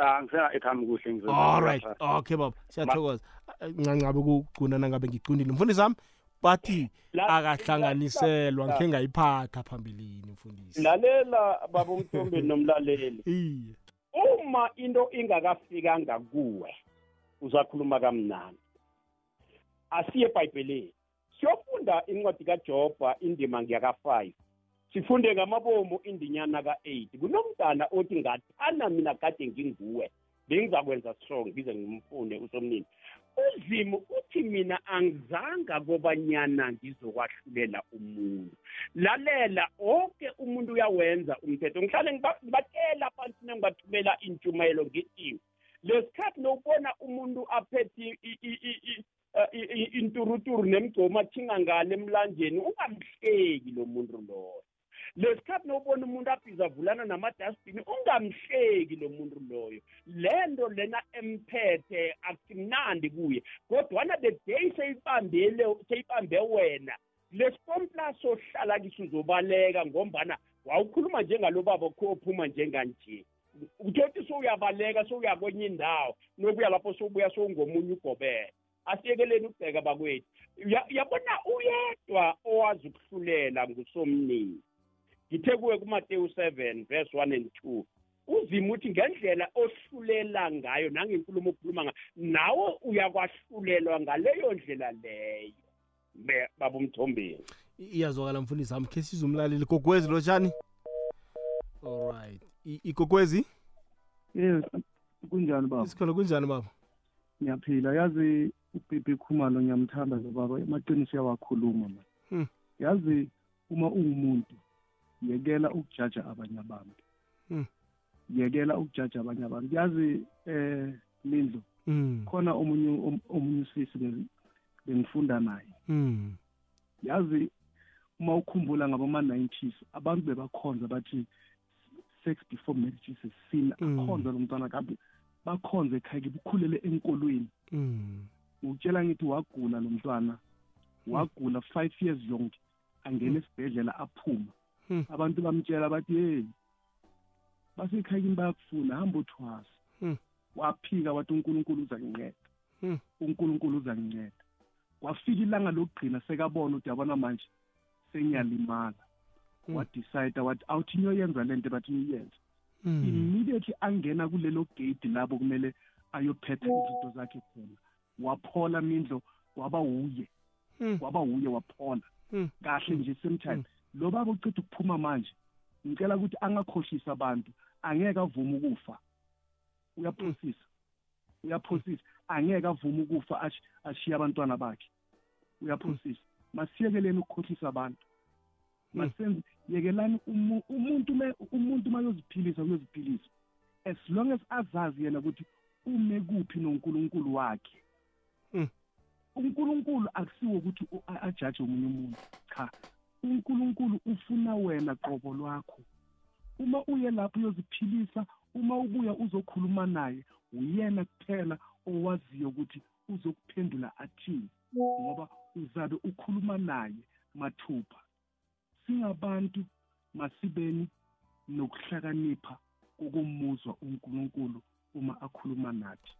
Ah ngisena ekhami kuhle ngizo alright okay baba siyathokoza. Ncancabe kugcuna nangabe ngicundile mfundisi wami bathi La- akahlanganiselwa la- ngikhe ngayiphatha phambilini mfundisi. Lalela baba umthombeni nomlaleli. Iye. Uma into ingakafikanga kuwe uzakhuluma kamnandi. Asiye ebhayibhelini siyofunda incwadi kajobha indima ngiyaka-five sifunde ngamabomo indinyana ka-eight. Kunomntana othi ngathana mina kade nginguwe bengizakwenza strong ngize ngimfunde usomnini. Uzimu uthi mina angizanga kobanyana ngizokwahlulela umuntu. Lalela onke umuntu uyawenza umthetho. Ngihlale ngiba- ngibatshela phansi nengibathumela intshumayelo ngithi lesikhathi nowubona umuntu aphethe i- i- i- i- eh, i- i- inturuturu nemgcomo athinga ngale emlanjeni ungamhleki lo muntu loyo. Lesikhathi nowubona umuntu abhiza avulana namadastbini ungamhleki lo muntu loyo. Le nto lena emphethe akusimnandi kuye kodwana the day seyibambele seyibambe wena. Lesipompla sohlala kiso uzobaleka ngombana wawukhuluma njengalo baba ophuma njenganje. Uthi sowuyabaleka sowuya kwenye indawo nokuya lapho sowubuya sowungomunye ugobela. Asiyekeleni ukubheka bakwethu. Ya- yabona uyedwa owazi ukuhlulela ngusomnini. Ngithe kuwe kumateyu 7 verse 1 and 2 uzima uthi ngendlela ohlulela ngayo nangenkulumo okhuluma ngayo nawe uyakwahlulelwa ngaleyo ndlela leyo. Be- baba umthombeni. Iyazwakala mfundisi wami. Khe sizwe umlaleli. Gogwezi lotshani alright I- igogwezi yes kunjani baba? Isikhona kunjani baba? Ngiyaphila. Yazi uBibi Khumalo ngiyamthanda lo baba. Emaqiniso yawakhuluma man. Hmm. yazi uma ungumuntu yekela ukujaja abanye abantu Hmm. yekela ukujaja abanye abantu yazi eh Lindlo Mm. khona omunye om- omunye usisi be- bengifunda naye Mm. yazi uma ukhumbula ngaboma 90s abantu bebakhonza bathi sex before marriage is a sin Mm. akhonza lo mntwana kambe bakhonze ekhaya kibe ukhulele enkolweni Mm. ngikutshela ngithi wagula lo mntwana wagula five years yonke angena esibhedlela aphuma Hmm. Abantu bamtshela bathi hey basekhayini bayakufuna hamba uthwasa Hmm. waphika wathi unkulunkulu uzanginceda Hmm. unkulunkulu uzanginceda kwafika ilanga lokugcina sekabona ukuthi yabona manje sengiyalimala Hmm. wadecide wathi awuthi niyoyenza le nto bathi niyenze Mm. immediately angena kulelo gate labo kumele ayophetha izinto zakhe khona waphola mindlo waba wuye Mm. waba wuye waphola Mm. kahle nje same time lo baba uceda ukuphuma manje ngicela ukuthi angakhohlisi abantu angeke avume ukufa uyaphosisa uyaphosisa angeke avume ukufa ash- ashiye abantwana bakhe uyaphosisa masiyekeleni ukukhohlisa abantu masenze yekelani umu- umuntu umuntu mayoziphilisa uyoziphilisa as long as azazi yena ukuthi ume kuphi nonkulunkulu wakhe Mm. unkulunkulu akusiwo ukuthi ajaje omunye umuntu cha unkulunkulu ufuna wena qobo lwakho. Uma uye lapho uyoziphilisa uma ubuya uzokhuluma naye uyena kuphela owaziyo ukuthi uzokuphendula athini ngoba uzabe ukhuluma naye mathupha. Singabantu masibeni nokuhlakanipha kokumuzwa uNkulunkulu uma akhuluma nathi.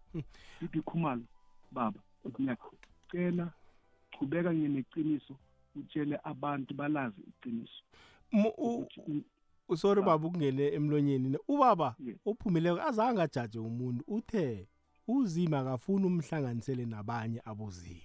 Ithi khumalo baba ngiyacela chubeka ngeneqiniso utshele abantu balazi iqiniso. Usori baba ukungene emlonyeni. Ubaba ophumileko azange ajaje umuntu uthe uzima akafuni umhlanganisele nabanye abozimo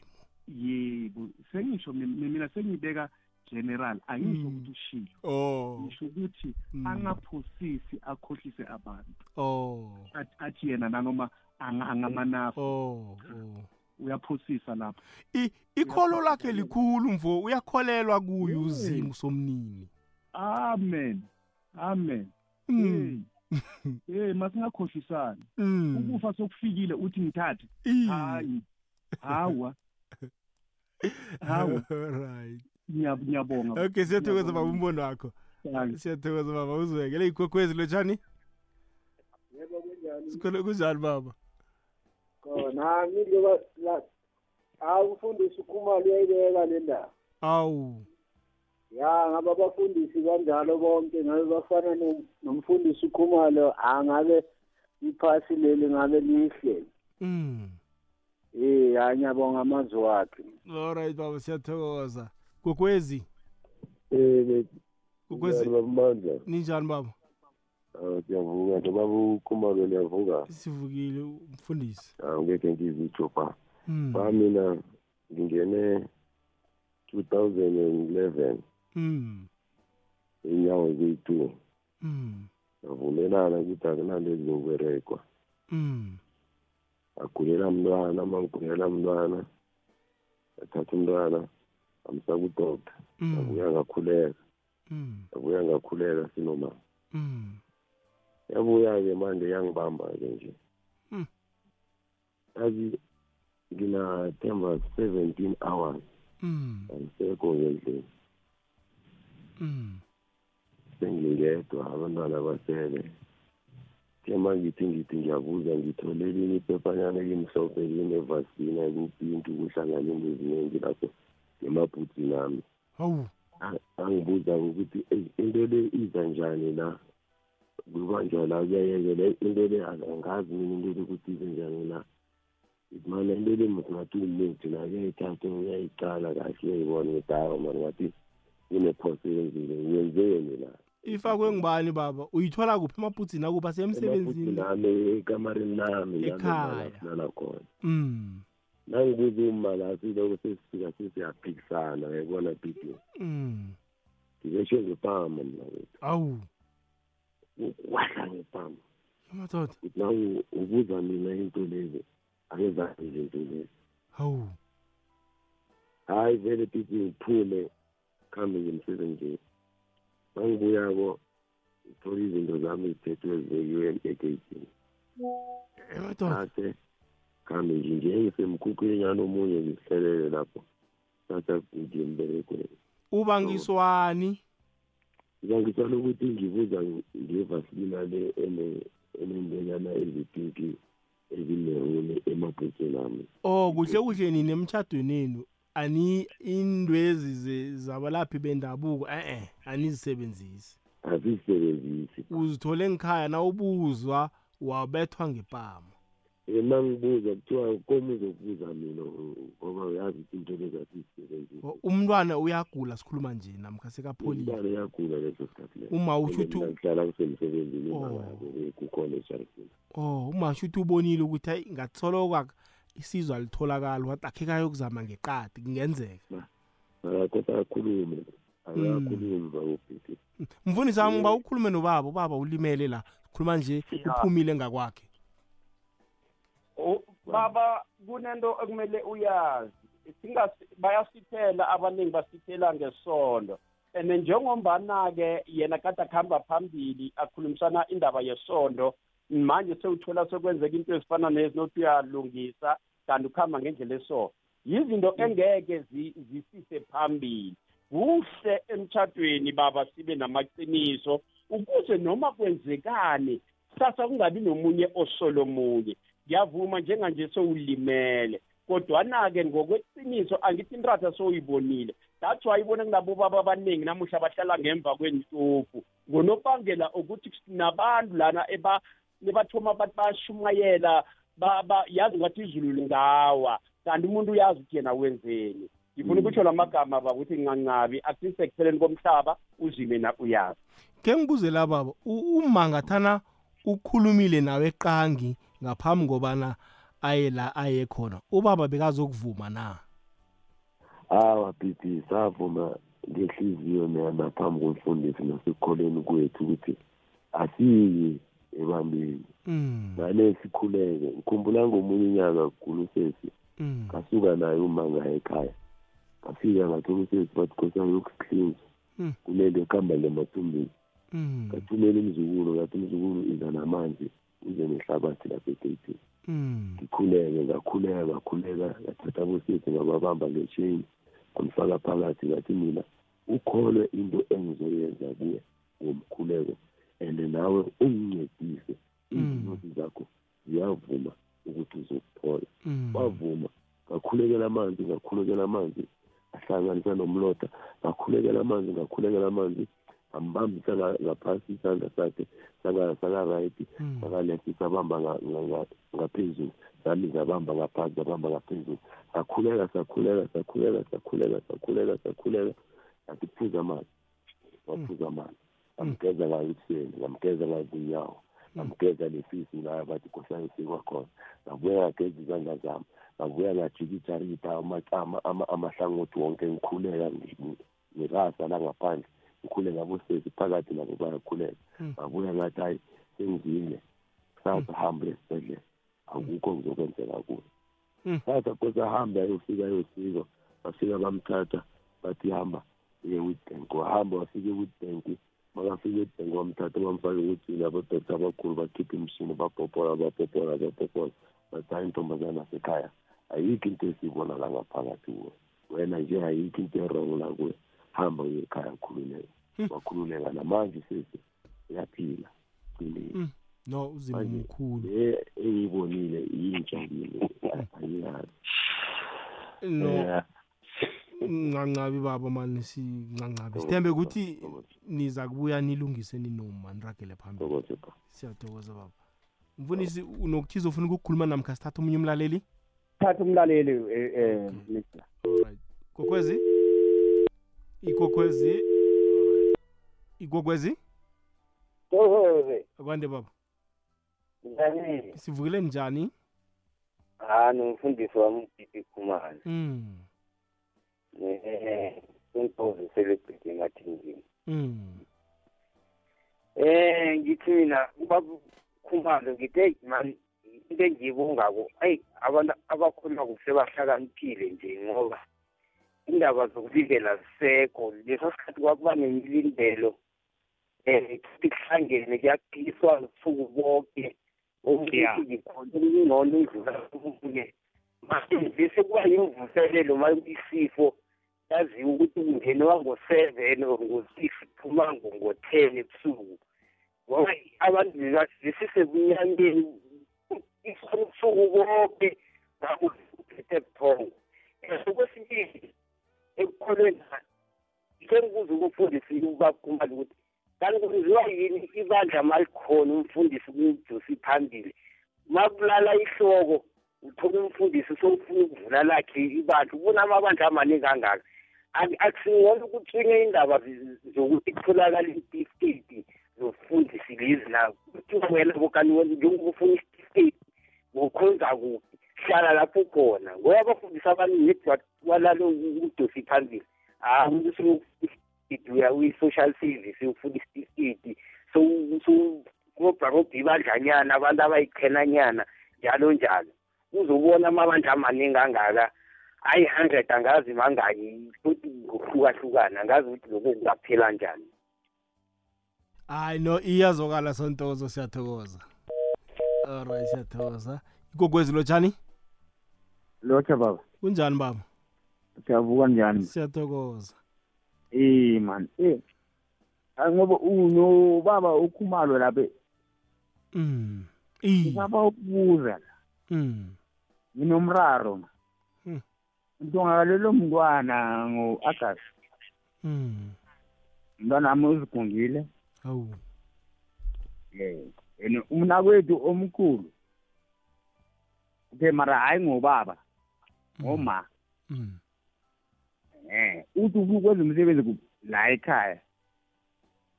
yebo sengisho mi- mina sengibeka general angisho ukuthi ushilo. Oh. Ngisho ukuthi Mm. angaphosisi akhohlise abantu. Oh. Athi yena nanoma anga- angamanafu oh oh. Uyaphosisa lapho I- ikholo lakhe likhulu mfo uyakholelwa kuyo uzimo somnini. Amen. Amen. Mm. hey. Masingakhohlisani. Mm. ukufa sokufikile uthi ngithathe. Ih. hayi. Hawa. Hawa. Right Ngiya- ngiyabonga. Okay siyathokoza baba Ngiyabonga. umbono wakho. Hayi. siyathokoza baba uzwekele igwekwezi lotshani yebo kunjani? Sikhole kunjani baba? Khona. Ngiloba la awufundisi ukhumalo uyayibeka le ndaba awu. Ya ngabe abafundisi kanjalo bonke ngabe bafana no- nomfundisi ukhumalo angabe iphasi leli ngabe lihle? Mm. Eh anyabonga amazwi wakhe. Alright baba siyathokoza. Gwekwezi Eh bamandla. ninjani baba? Ah siyavuka noma ukhumalo niyavuka. sivukile umfundisi Ah ngeke. Mm. Ba mina ngingene 2011 mm inyawo zethu. mm Savumelana ukuthi akunalezi ngokwerekwa. mm Agulela mntwana, mangulela mntwana. Athatha umntwana amsa kudokta. Mm. Abuya ngakhuleka. mm Abuya ngakhuleka sinoma. mm Yabuya-ke manje yangibamba-ke nje. Mm. yazi nginathemba 17 hours. Mm angisekho ngendlini mm sengingedwa abantwana basele. Ke mangithi ngithi ngiyabuza ngithole elinye iphepanyana elimhlophe linevasina kupintu kuhlangane into eziningi lapho ngemabhuthini ami. Hawu. A- angibuza ukuthi "Eyi, into le iza njani la kubanjwa la kuyayekele into le angazi mina into le ukuthi ize njani la mana into le ngathi umuthi la kuyayithatha uyayicala kahle uyayibona ukuthi hawa mani ngathi kunephoso yenzile ngiyenzeni la. Ifakwe ngubani baba? Uyithola kuphi emabhuthini akuphi emabhuthini asemsebenzini ami ekamareni lami Ekhaya. lala khona. Mm. Nangibuza uma la siloko sesifika sesiyaphikisana uyayibona bidi mm. Ngibeshe ngipama mina wethu. Awu. Kwahla ngipama amadoda. Ukuthi nawe ubuza mina into lezi akezazi izinto lezi hawu. Hayi vele pithi ngiphume khambe ngimsebenzini mangibuyako ngithole izinto zami ziphethwe zibekiwe egeyitini ase khambe nje njengisemkhukhwini nyana omunye ngihlelele lapho. Sathi ngiye emberegweni uba ngibangisana ukuthi ngibuza ngevasilina le ene- enentonyana ezipinki ezimerune emabhutsheni ami. Oh kuhle kuhle nini emtshadweni enu ani indwezi zabalaphi bendabuko? Eh-eh anizisebenzisi. Azisebenzisi. Uzithole ngikhaya na ubuzwa wabethwa ngepama uma ngibuza kuthiwa komu uzokubuza mina ngoba uyazi ukuthi into lezi asizisebenzisi umntwana uyagula sikhuluma nje namkha sekapholile umntwana uyagula leso sikhathi leso. Uma usho ukuthi ngihlala kusemsebenzini imama yabo kukhona esharifini oh uma usho ukuthi ubonile ukuthi hayi ngatholoka isizwe alitholakala wathi akhe kayokuzama ngeqadi kungenzeka. Akakosa akhulume akakhulumi babobhiti mfundisi wami uba ukhulume nobaba ubaba ulimele la khuluma nje uphumile ngakwakhe. U- baba kunento ekumele uyazi. Singasi bayasithela abaningi basithela ngesondo. And njengombana-ke yena kade akuhamba phambili akhulumisana indaba yesondo manje sewuthola sekwenzeka into ezifana nezinothi uyalungisa kanti ukuhamba ngendlela eso. Yizinto engeke zi- zisise phambili. Kuhle emtshadweni baba sibe namaqiniso ukuze noma kwenzekani sasa kungabi nomunye osolomunye. Ngiyavuma njenganje sewulimele kodwana-ke ngokweqiniso angithi inratha sowuyibonile. That's why ibone kunabo baba abaningi namuhla bahlala ngemva kwentofu ngonobangela ukuthi nabantu lana eba nebathoma bathi bashumayela ba- ba- yazi ngathi izulu lingawa. Kanti umuntu uyazi ukuthi yena wenzeni. Ngifuna ukutsho la magama bakuthi ncancabi akusisekupheleni komhlaba uzime na uyazi. Ke ngibuze la baba u- uma ngathana ukhulumile nawe qangi ngaphambi kobana aye la aye khona ubaba bekazokuvuma na? Awa bhithi savuma ngehliziyo na- naphambi komfundisi nasekukholeni kwethu ukuthi asiyi ebambeni. Mm, nane sikhuleke ngikhumbula ngomunye unyaka kulusesi mm, ngasuka naye uma ngaye ekhaya. Ngafika ngathola usesi bathi nkosana yokuhlinza Mm. kulento ekuhamba ngemathumbini mm, ngathumela umzukulu ngathi umzukulu iza namanzi. Uze nehlabathi lapha egeyitini mm, ngikhuleke ngakhuleka ngakhuleka ngathatha abosisi ngababamba ngesheni ngamfaka phakathi ngathi mina ukholwe into engizoyenza kuwe ngomkhuleko and nawe ungincedise. Izinyosi zakho ziyavuma ukuthi uzokuthola mm, wavuma ngakhulekela amanzi ngakhulekela amanzi ahlanganisa nomlotha ngakhulekela amanzi ngakhulekela amanzi ambambi sanga isandla sakhe sangarayithi sangalefisa sabamba ngaphezulu salinga abamba ngaphansi abamba ngaphezulu sakhuleka sakhuleka sakhuleka sakhuleka sakhuleka sakhuleka sathi phuza amanzi waphuza amanzi ngamgeza ngayikuseni ngamgeza ngazinyawo ngamgeza lefisi ngayo bathi kusayisikwa khona ngabuya ngageza izandla zami ngabuya ngajika ijarita amahlangothi wonke ngikhuleka ngirasa langaphandle ngaphandle ngikhuleka abosesi phakathi nabo bayakhuleka. Mm. ngabuya ngathi hayi sengizile kusasa hambe esibhedlela. Akukho kuzokwenzeka kuwe Mm. sasa kose ahambe ayofika ayosiko bafika bamthatha bathi hamba uye witbank wahamba wafika ewitbank makafika ewitbank wamthatha bamfake ekuthini abodokta abakhulu bakhipha imishini bapopola bapopola bapopola bathi hayi intombazana asekhaya ayikho into esiyibona la ngaphakathi kuwe. Wena nje ayikho into erong la kuwe. Hamba uye ekhaya khululeka wakhululeka namanje sesi uyaphila. Qinile mm. no uzima Manje, omkhulu le engiyibonile yintsha kimi angiyazi no Eh, ncancabi baba mani sincancabi sithembe ukuthi niza kubuya nilungise ninoma niragele phambili. Thokoze ba siyathokoza baba. Mfundisi unokuthiza ufuna ukukhuluma namkha sithatha omunye umlaleli? Thatha umlaleli eh, eh, Mr. ikokwezi Tohoze, akwande baba njani? sivukile njani Ah, nomfundisi wami uDidi Khumalo. mm. Eh, untoze celebrate ngathi ngini. Mm. Eh, ngithi mina ubaba Khumalo ngithe man into engiyibongako ayi abantu abakhuluma kuhle bahlakaniphile nje ngoba indaba zokuvivela zisekho leso sikhathi kwakuba nemilindelo um kuhlangene kuyaphiliswa ubusuku bonke okungcono indlula omunye manje sekuba yimvuselelo ma isifo yaziwa ukuthi kungenwa ngo-seven or ngo-six kuphuma ngo-ten ebusuku. Ngoba abantu besisebunyankeni ubusuku bonke ngakuphethe buthongo. Okwesibili ekukholweni sengikuze umfundisi ubakhumali ukuthi kanti kwenziwa yini? Ibandla malikhona umfundisi kumdusi phambili makulala ihloko uthola umfundisi sowufuna ukuvula lakhe ibandla ubona amabandla amaningi kangaka. Akusingona ukutshinye indaba zokuthi kutholakala isitifiketi zofundisi lezi na kuthi wena bokani njengoba ufuna isitifiketi ngokhonza kuphi? Hlala lapho ukhona ngoba abafundisi abaningi walalo umdosi phambili hayi umuntu uya uyi-social service ufuna isitifiketi sobharobha ibandlanyana abantu abayichenanyana njalo njalo. Uzobona amabandla amaningi angaka ayi-hundred angazi mangaki futhi ngokuhlukahlukana angazi ukuthi lokho kungaphela njani. Hayi no iyazokala sontozo siyathokoza. Alright siyathokoza. Igogwezi lotshani lotsha baba kunjani baba? Siyavuka njani? Siyathokoza. Eh man eh. Ngoba unobaba ukhumalo lapha. Mm ngizaba ukubuza la. Mm. Nginomraro ma. Hmm. ntongakalelo mntwana ngo-agast mm. Umntwana wami uzigungile awu. Um and umnakwethu omkhulu. Okay mara hayi ngobaba ngoma. Mm. Eh uthi ufuna ukwenza umsebenzi la ekhaya.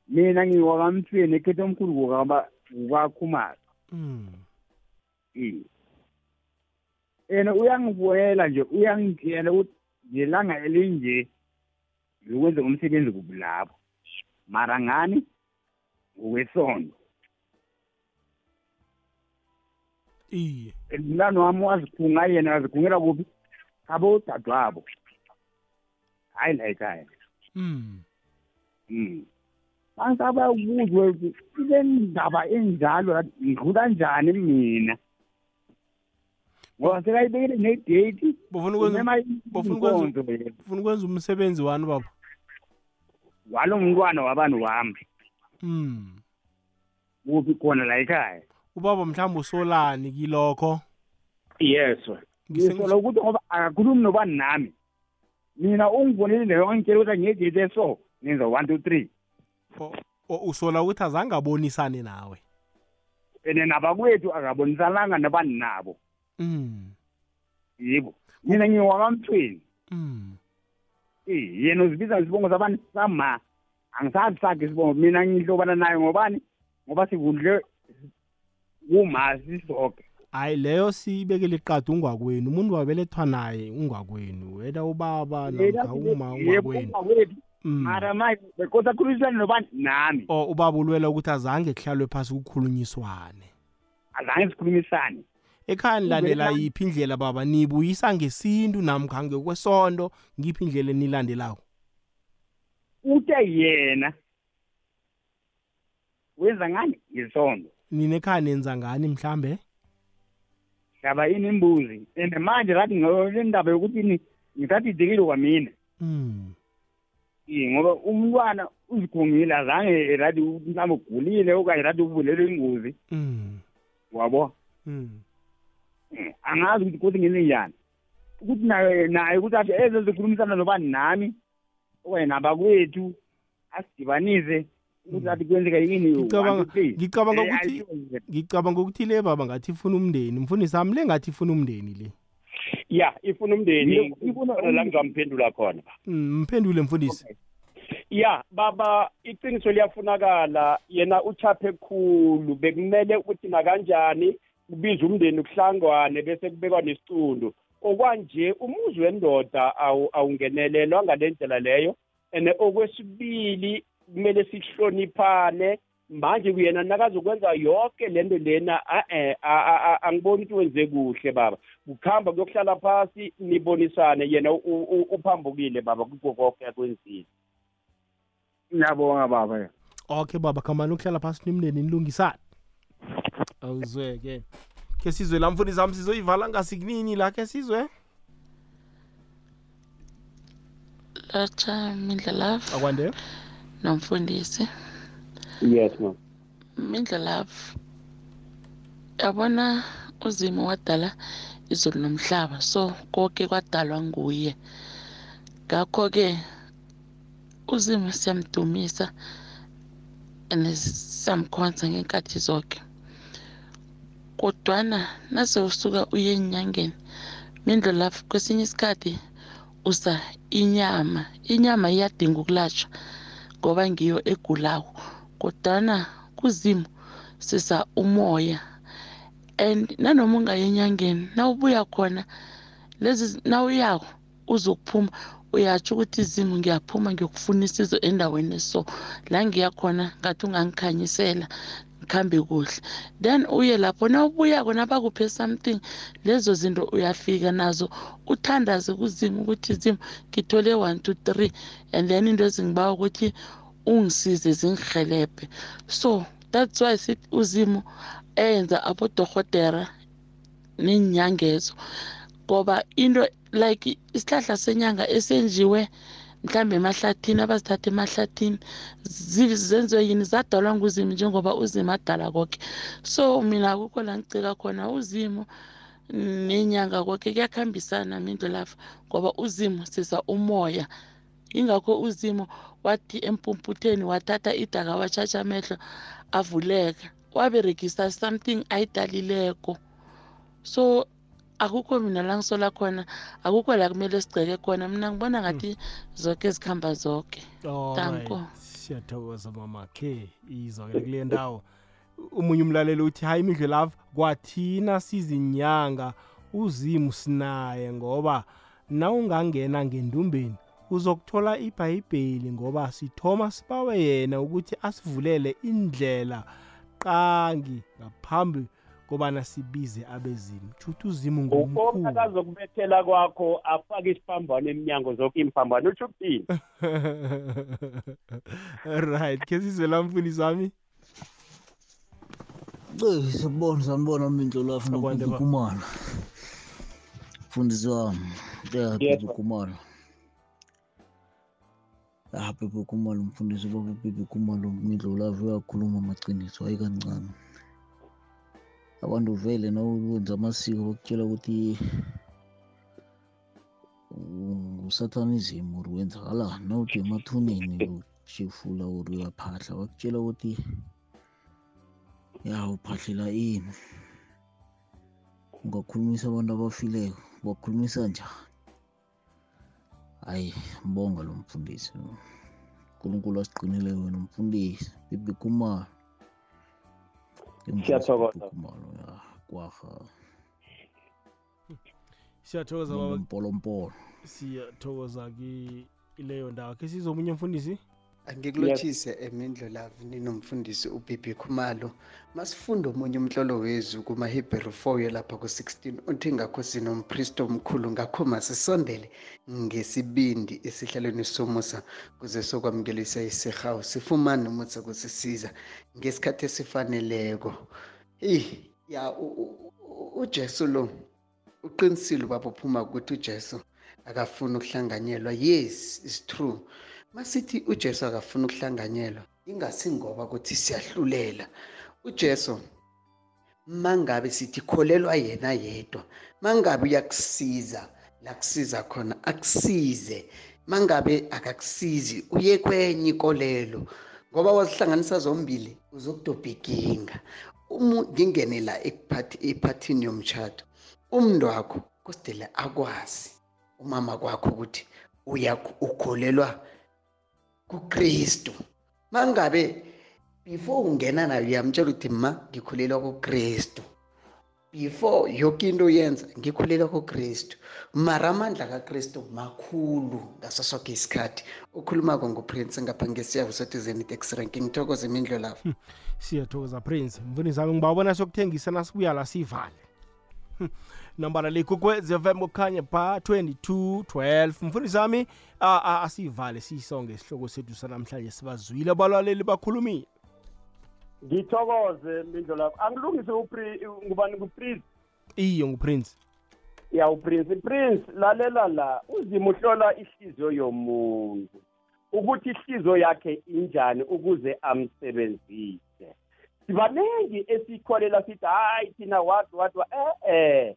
Mina ngiwakamthweni ekhethe omkhulu kukaba kukakhumalo mm eh yena uyangibonela nje uyangitshela ukuthi ngelanga elinje ngikwenze umsebenzi kubulapho mara ngani? Ngokwesondo. Iye. Mntana wami wazikhunga yena wazigungela kuphi? Abo dadwabo hayi la ekhaya mm Mm. Bangabe ukuzwe ile ndaba enjalo ngidlula njani mina. Ngoba sekayibekile ne-date. bofuna ukwenza umema bofuna ukwenza inkonzo yena. bofuna ukwenza umsebenzi wani baba Walo mntwana wabani wami. mm Kuphi khona la ekhaya. ubaba mhlawumbe usolani kilokho Yes. Ngisola ukuthi ngoba akakhulumi nobani nami. Mina ungivonile leyo ngitshela ukuthi ngiyedate so ngenza 1 2 3. O- usola ukuthi azange abonisane nawe ene nabakwethu akabonisananga nabani nabo. mm Yebo. Mina ngiwakamthweni. mm Eh yena uzibiza isibongo sabantu sama. Angisazi sakhe isibongo mina ngihlobana naye ngobani? Ngoba sivundle kuma sisoke. Hayi leyo siyibekele iqadi ungwakwenu umuntu wabelethwa naye ungwakwenu wena ubaba namkha uma ungwakwenu Yebo Mm. mara manje bekosa khulumisana nobani? Nami. o ubaba ulwela ukuthi azange kuhlalwe phasi kukhulunyiswane. Azange sikhulumisane. ekhaya nilandela Uvela- yiphi indlela baba? Nibuyisa ngesintu namkha ngekwesonto ngiphi indlela enilandelako? Ute yena wenza ngani ngesondo. nina ekhaya nenza ngani mhlambe? Hlaba ini imbuzi. And manje rathi ngole ndaba yokuthi ni ngithathi idikile kwamina. mm ngoba umntwana uzigungile azange rathi mhlawumbe ugulile okanye rathi uvulelwe ingozi. mm Wabo. mm Eh, angazi ukuthi kodwa ngene njani ukuthi naye naye ukuthi athi eze zikhulumisana nobani nami okanye nabakwethu asidibanise ukuthi athi kwenzeka yini? Ngicabanga Eh, ukuthi ngicabanga ukuthi le baba ngathi ifuna umndeni. Mfundisi wami le ngathi ifuna umndeni le. Ya ifuna umndeni. La ngizamphendula khona. Mm, mphendule mfundisi. Ya baba iqiniso liyafunakala. Yena uchaphe khulu. Bekumele ukuthi nakanjani kubiza umndeni kuhlangwane bese kubekwa nesicundu okwanje umuzi wendoda awu- awungenelelwa ngale ndlela leyo. And okwesibili kumele sihloniphane. Manje kuyena nakazokwenza yonke lento lena eh angiboni ukuthi wenze kuhle baba. Kukhamba kuyokuhlala phasi nibonisane yena uphambukile baba kukho konke akwenzile. Ngiyabonga baba okay baba khamani ukuhlala phasi nimndeni nilungisane. Awuzweke. Ke sizwe la mfundisi wami sizoyivala ngasikunini la ke sizwe? Lotsha mindlelavu akwande? Nomfundisi? Yes ma mindlelavu yabona uzimo wadala izulu nomhlaba so konke kwadalwa nguye. Ngakho-ke uzimo siyamdumisa and siyamkhonza ngenkathi zonke kodwana nase usuka uye enyangeni mindlo lapho kwesinye isikhathi usa inyama inyama iyadinga ukulashwa ngoba ngiyo egulawo kodwana kuzimu sisa umoya. And nanoma ungaye enyangeni nawubuya khona lezi nawuyako uzokuphuma uyatsho ukuthi izimu ngiyaphuma ngiyokufuna isizo endaweni so la ngiyakhona ngathi ungangikhanyisela ngikhambe kuhle. Then uye lapho nawubuyako nabakuphe something lezo zinto uyafika nazo. Uthandaze kuzimu ukuthi zimu ngithole one two three and then into ezingibawa ukuthi ungisize zingihelebhe so that's why sithi uzimu enza abodorhotera neenyangezo ngoba into like isihlahla senyanga esenjiwe mhlambe emahlathini abazithatha emahlathini zenziwe yini? Zadalwa nguzimu njengoba uzimu adala konke so mina akukho la ngicika khona uzimu nenyanga konke kuyakuhambisana mindlu lapha ngoba uzimu sisa umoya. Yingakho uzimu wathi empumputheni wathatha idaka watshatsha amehlo avuleka waberegisa something ayidalileko. So akukho mina la ngisola khona akukho la kumele sigceke khona. Mina ngibona ngathi zonke zikhamba zonke danko siyathokoza mama. Khe izwakele kule ndawo. Umunye umlaleli uthi hayi imidlo lava kwathina sizinyanga. Uzimu sinaye ngoba na ungangena ngendumbeni uzokuthola ibhayibheli ngoba sithoma sibawe yena ukuthi asivulele indlela qangi ngaphambi kobana sibize abezimu shuthi uzimu ngumkhulu akazokubethela kwakho afake isiphambano emnyango zonke imphambano utsho ukuthini right. Khe sizwela mfundisi wami? Sibona sambona mindlo lafu nokukumana mfundisi wami yapipi ah yapipi kumalo mfundisi ubaba upipi kumalo mindlo lafu uyakhuluma amaciniso hayi kancane abantu vele nawenza amasiko bakutshela ukuthi usathanism uri wenzakalani nawuthi emathuneni ushefula uri uyaphahla bakutshela ukuthi ya uphahlela ini. Ungakhulumisa abantu abafileko bakhulumisa njani? Hayi mbonga lo mfundisi. Unkulunkulu asiqinile wena mfundisi bibikumalo siyathokoza siyathokoza baba. mpolompolo. Siyathokoza ileyo ndawo khe sizomunye mfundisi angikulotshise emindlo lavu ninomfundisi ubibi khumalo. Masifunda omunye umhlolo wezwi kumahebheru 4 lapha ku-16 uthi ngakho sinompristi omkhulu ngakho masisondele ngesibindi esihlalweni somusa kuze sokwamukelisa isihawu sifumane umusa kusisiza ngesikhathi esifaneleko. Eyi ya ujesu lo uqinisile ubaba uphuma ukuthi ujesu akafuni ukuhlanganyelwa. Yes is true. Masithi ujesu akafuna ukuhlanganyelwa ingasingoba ukuthi siyahlulela. Ujesu mangabe sithi kholelwa yena yedwa mangabe uyakusiza la kusiza khona akusize. Mangabe akakusizi uye kwenye ikolelo ngoba wazihlanganisa zombili uzokudobha iginga ngingene la ephathini yomtshato. Umntu wakho kusidele akwazi umama kwakho ukuthi ukholelwa kukristu. Mangabe before ungena nayo uyamtshela ukuthi ma ngikholelwa kukristu. Before yoke into yenza ngikhulela kukristu. Mara amandla kakristu makhulu ngaso soke isikhathi. Ukhulumako nguprince ngapha ngesiyabo setizeni tax rank ngithokoze imindlo lapho. Siyathokoza prince. Mfundisi wami ngibawubona sokuthengisa nasibuya la sivale. Hmm. Nambala likukwe fm kukhanya pha 22 12 mfundisi wami a- a- asivale siyisonge isihloko sethu sanamhlanje sibazwile abalaleli bakhulumile. Ngithokoze mindlo lakho angilungise upri ngubani kuprince iyo nguprince. Ya uprince. Prince lalela la. Uzima uhlola ihliziyo yomuntu. Ukuthi ihliziyo yakhe injani ukuze amsebenzise. Sibaningi esikholela sithi hayi thina what what what eh eh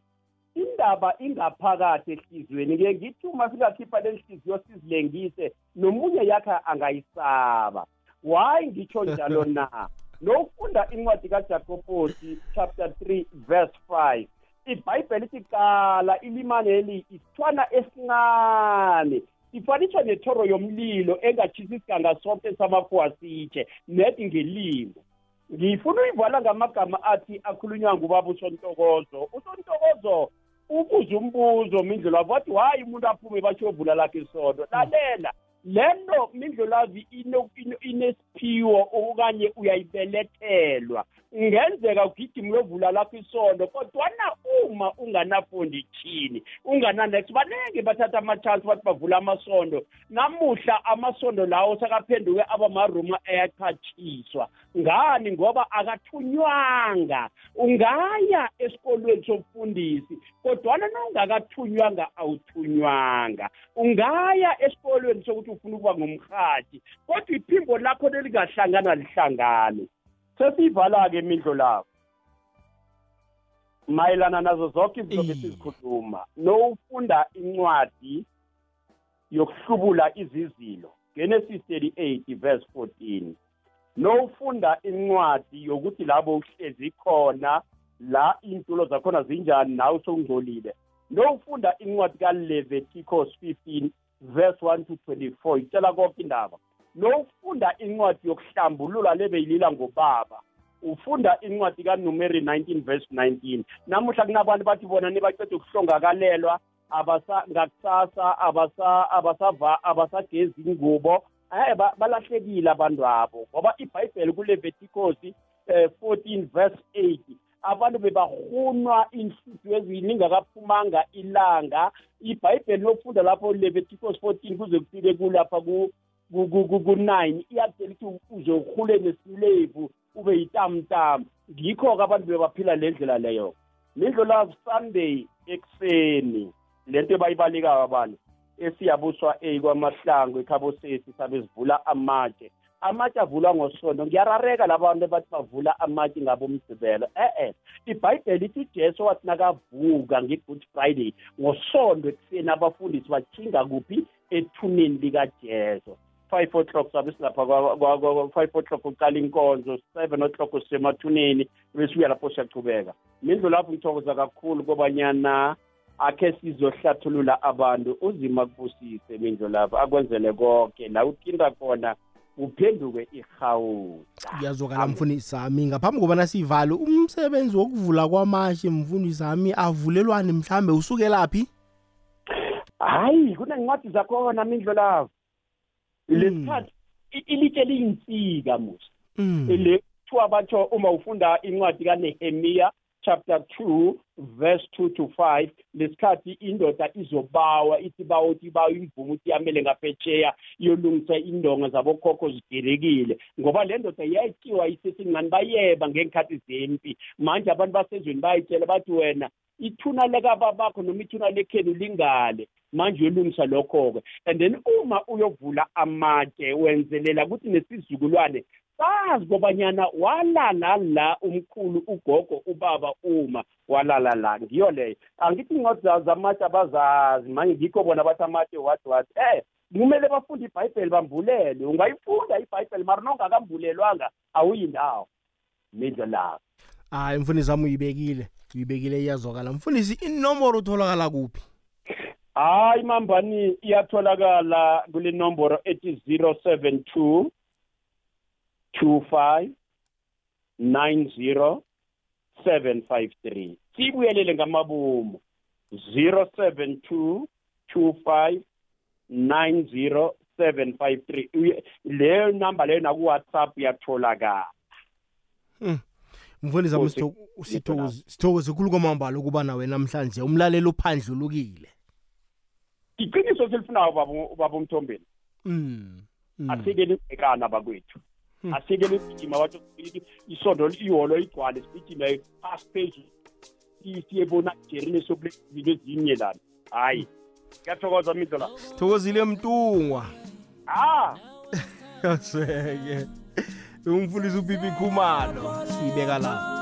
indaba ingaphakathi ehliziyweni ke ngithi uma singakhipha le hliziyo sizilengise nomunye yakhe angayisaba. Why? Ngitsho njalo na. Nofunda incwadi kajakobosi chapter 3 verse 5 ibhayibheli ithi qala ilimaneli isithwana esincane. Ifanishwa nethoro yomlilo engatshisi isiganga sonke samafuwa sitshe nethi ngelimo. Ngifuna uyivala ngamagama athi akhulunywa ngubaba usontokozo. Usontokozo ubuze umbuzo mindlulavu wathi hayi umuntu aphume bashiyovula lakhe isondo lalela. Lento mindlulavi inesiphiwo okanye uyayibelethelwa ngenzeka ugijima uyovula lakho isondo kodwana uma unganafonditshini ungananext baningi bathatha ama-chance bathi bavula amasondo. Namuhla amasondo lawo sakaphenduke abamaruma ayaqhatshiswa ngani? Ngoba akathunywanga. Ungaya esikolweni sobufundisi kodwana nongakathunywanga awuthunywanga. Ungaya esikolweni sokuthi ufuna ukuba ngumhathi kodwa iphimbo lakho lelingahlangana lihlangane. Sesiyivala-ke imindlo lakho. Mayelana nazo zonke izinto besizikhuluma nowufunda incwadi yokuhlubula izizilo genesis 38 verse 14 nowufunda incwadi yokuthi labo uhlezi khona la iy'ntulo zakhona zinjani nawe sowungcolile nowufunda incwadi kaleviticus 15 verse 1 to 24 itshela konke indaba. Nowufunda incwadi yokuhlambulula lebeyilila ngobaba. Ufunda incwadi kanumeri 19 verse 19 namuhla kunabantu bathi bona nibaceda ukuhlongakalelwa. Abasa ngakusasa abasa abasava abasagezi ingubo. Eh balahlekile abantu abo ngoba iBhayibheli kuLeviticus eh, 14 verse 8 abantu bebahunwa inhluthu ezini ingakaphumanga ilanga. iBhayibheli lokufunda lapho Leviticus 14 kuze kufike kulapha ku ku-9 iyakutshela ukuthi uze uhule nesilevu ube yitamtam. Ngikho-ke abantu bebaphila le ndlela leyo. Nindlela sunday ekuseni lento ebayibalekayo abantu esiyabuswa a kwamahlangu ekhabosesi sabe sivula amatshe amatshe avulwa ngosondo ngiyarareka labantu bathi bavula amatshe ngabomgcibelo e-e ibhayibheli ithi ujesu wathi nakavuka nge-good friday ngosondo ekuseni abafundisi bathinga kuphi? Ethuneni likajesu. Five o'clock sabe silapha five o'clock uqala inkonzo seven o'clock sisemathuneni besibuya lapho siyachubeka mindlu lapho ngithokoza kakhulu kobanyana akhe sizohlathulula abantu uzima kubusise mindlu lapho akwenzele konke la uthinta khona uphenduke ihawuta ngiyazwakala mfundisi sami ngaphambi kobana sivale umsebenzi wokuvula kwamashe mfundisi sami avulelwane mhlambe? Usukelaphi hayi kunencwadi zakhona mindlu lapho lesikhathi ilitshe liyinsika musa. Le kuthiwa batsho uma ufunda incwadi kanehemiya chapter 2 verse 2 to 5 lesikhathi indoda izobawa ithi bawa ukuthi ibawa imvumo ukuthi yamele ngaphetsheya iyolungisa indonga zabokhokho zidirekile. Ngoba le ndoda yayityiwa isesingani bayeba ngeenkhathi zempi. Manje abantu basezweni bayitshela bathi wena ithuna lekababakho noma ithuna lekhenu lingale. Manje uyolungisa lokho-ke. And then uma uyovula amatshe wenzelela ukuthi nesizukulwane sazi kobanyana walala la umkhulu ugogo ubaba uma walala la ngiyo leyo. Angithi incwadi zamatshe abazazi. Manje ngikho bona bathi amatshe wathi wathi eh kumele bafunde ibhayibheli bambulele. Ungayifunda ibhayibheli mara nongakambulelwanga awuyindawo. Midlo lapho hayi mfundisi wami uyibekile. Uyibekile iyazwakala. Mfundisi inomboro utholakala kuphi? Hayi mambani iyatholakala kule nomboro ethi 072 25 90 753 sibuyelele ngamabomu 072 25 90753 Uye- leyo number leyo naku WhatsApp yatholakala mfundisi wami sithokoze khulu kwamambala ukuba nawe namhlanje. Umlaleli uphandlulukile iqiniso selifunayo baba umthombeni mm. mm. asikele ibhekana bakwethu asikele igijima wathi isondo iholo igcwale sigijime phasi phezulu Si- siyebona ijerini sokulezinto ezinye lana. Hayi kuyathokoza mindlo la sithokozile mtungwa. Ah! Kaseke umfundisi ubibi khumalo. Siyibeka lapha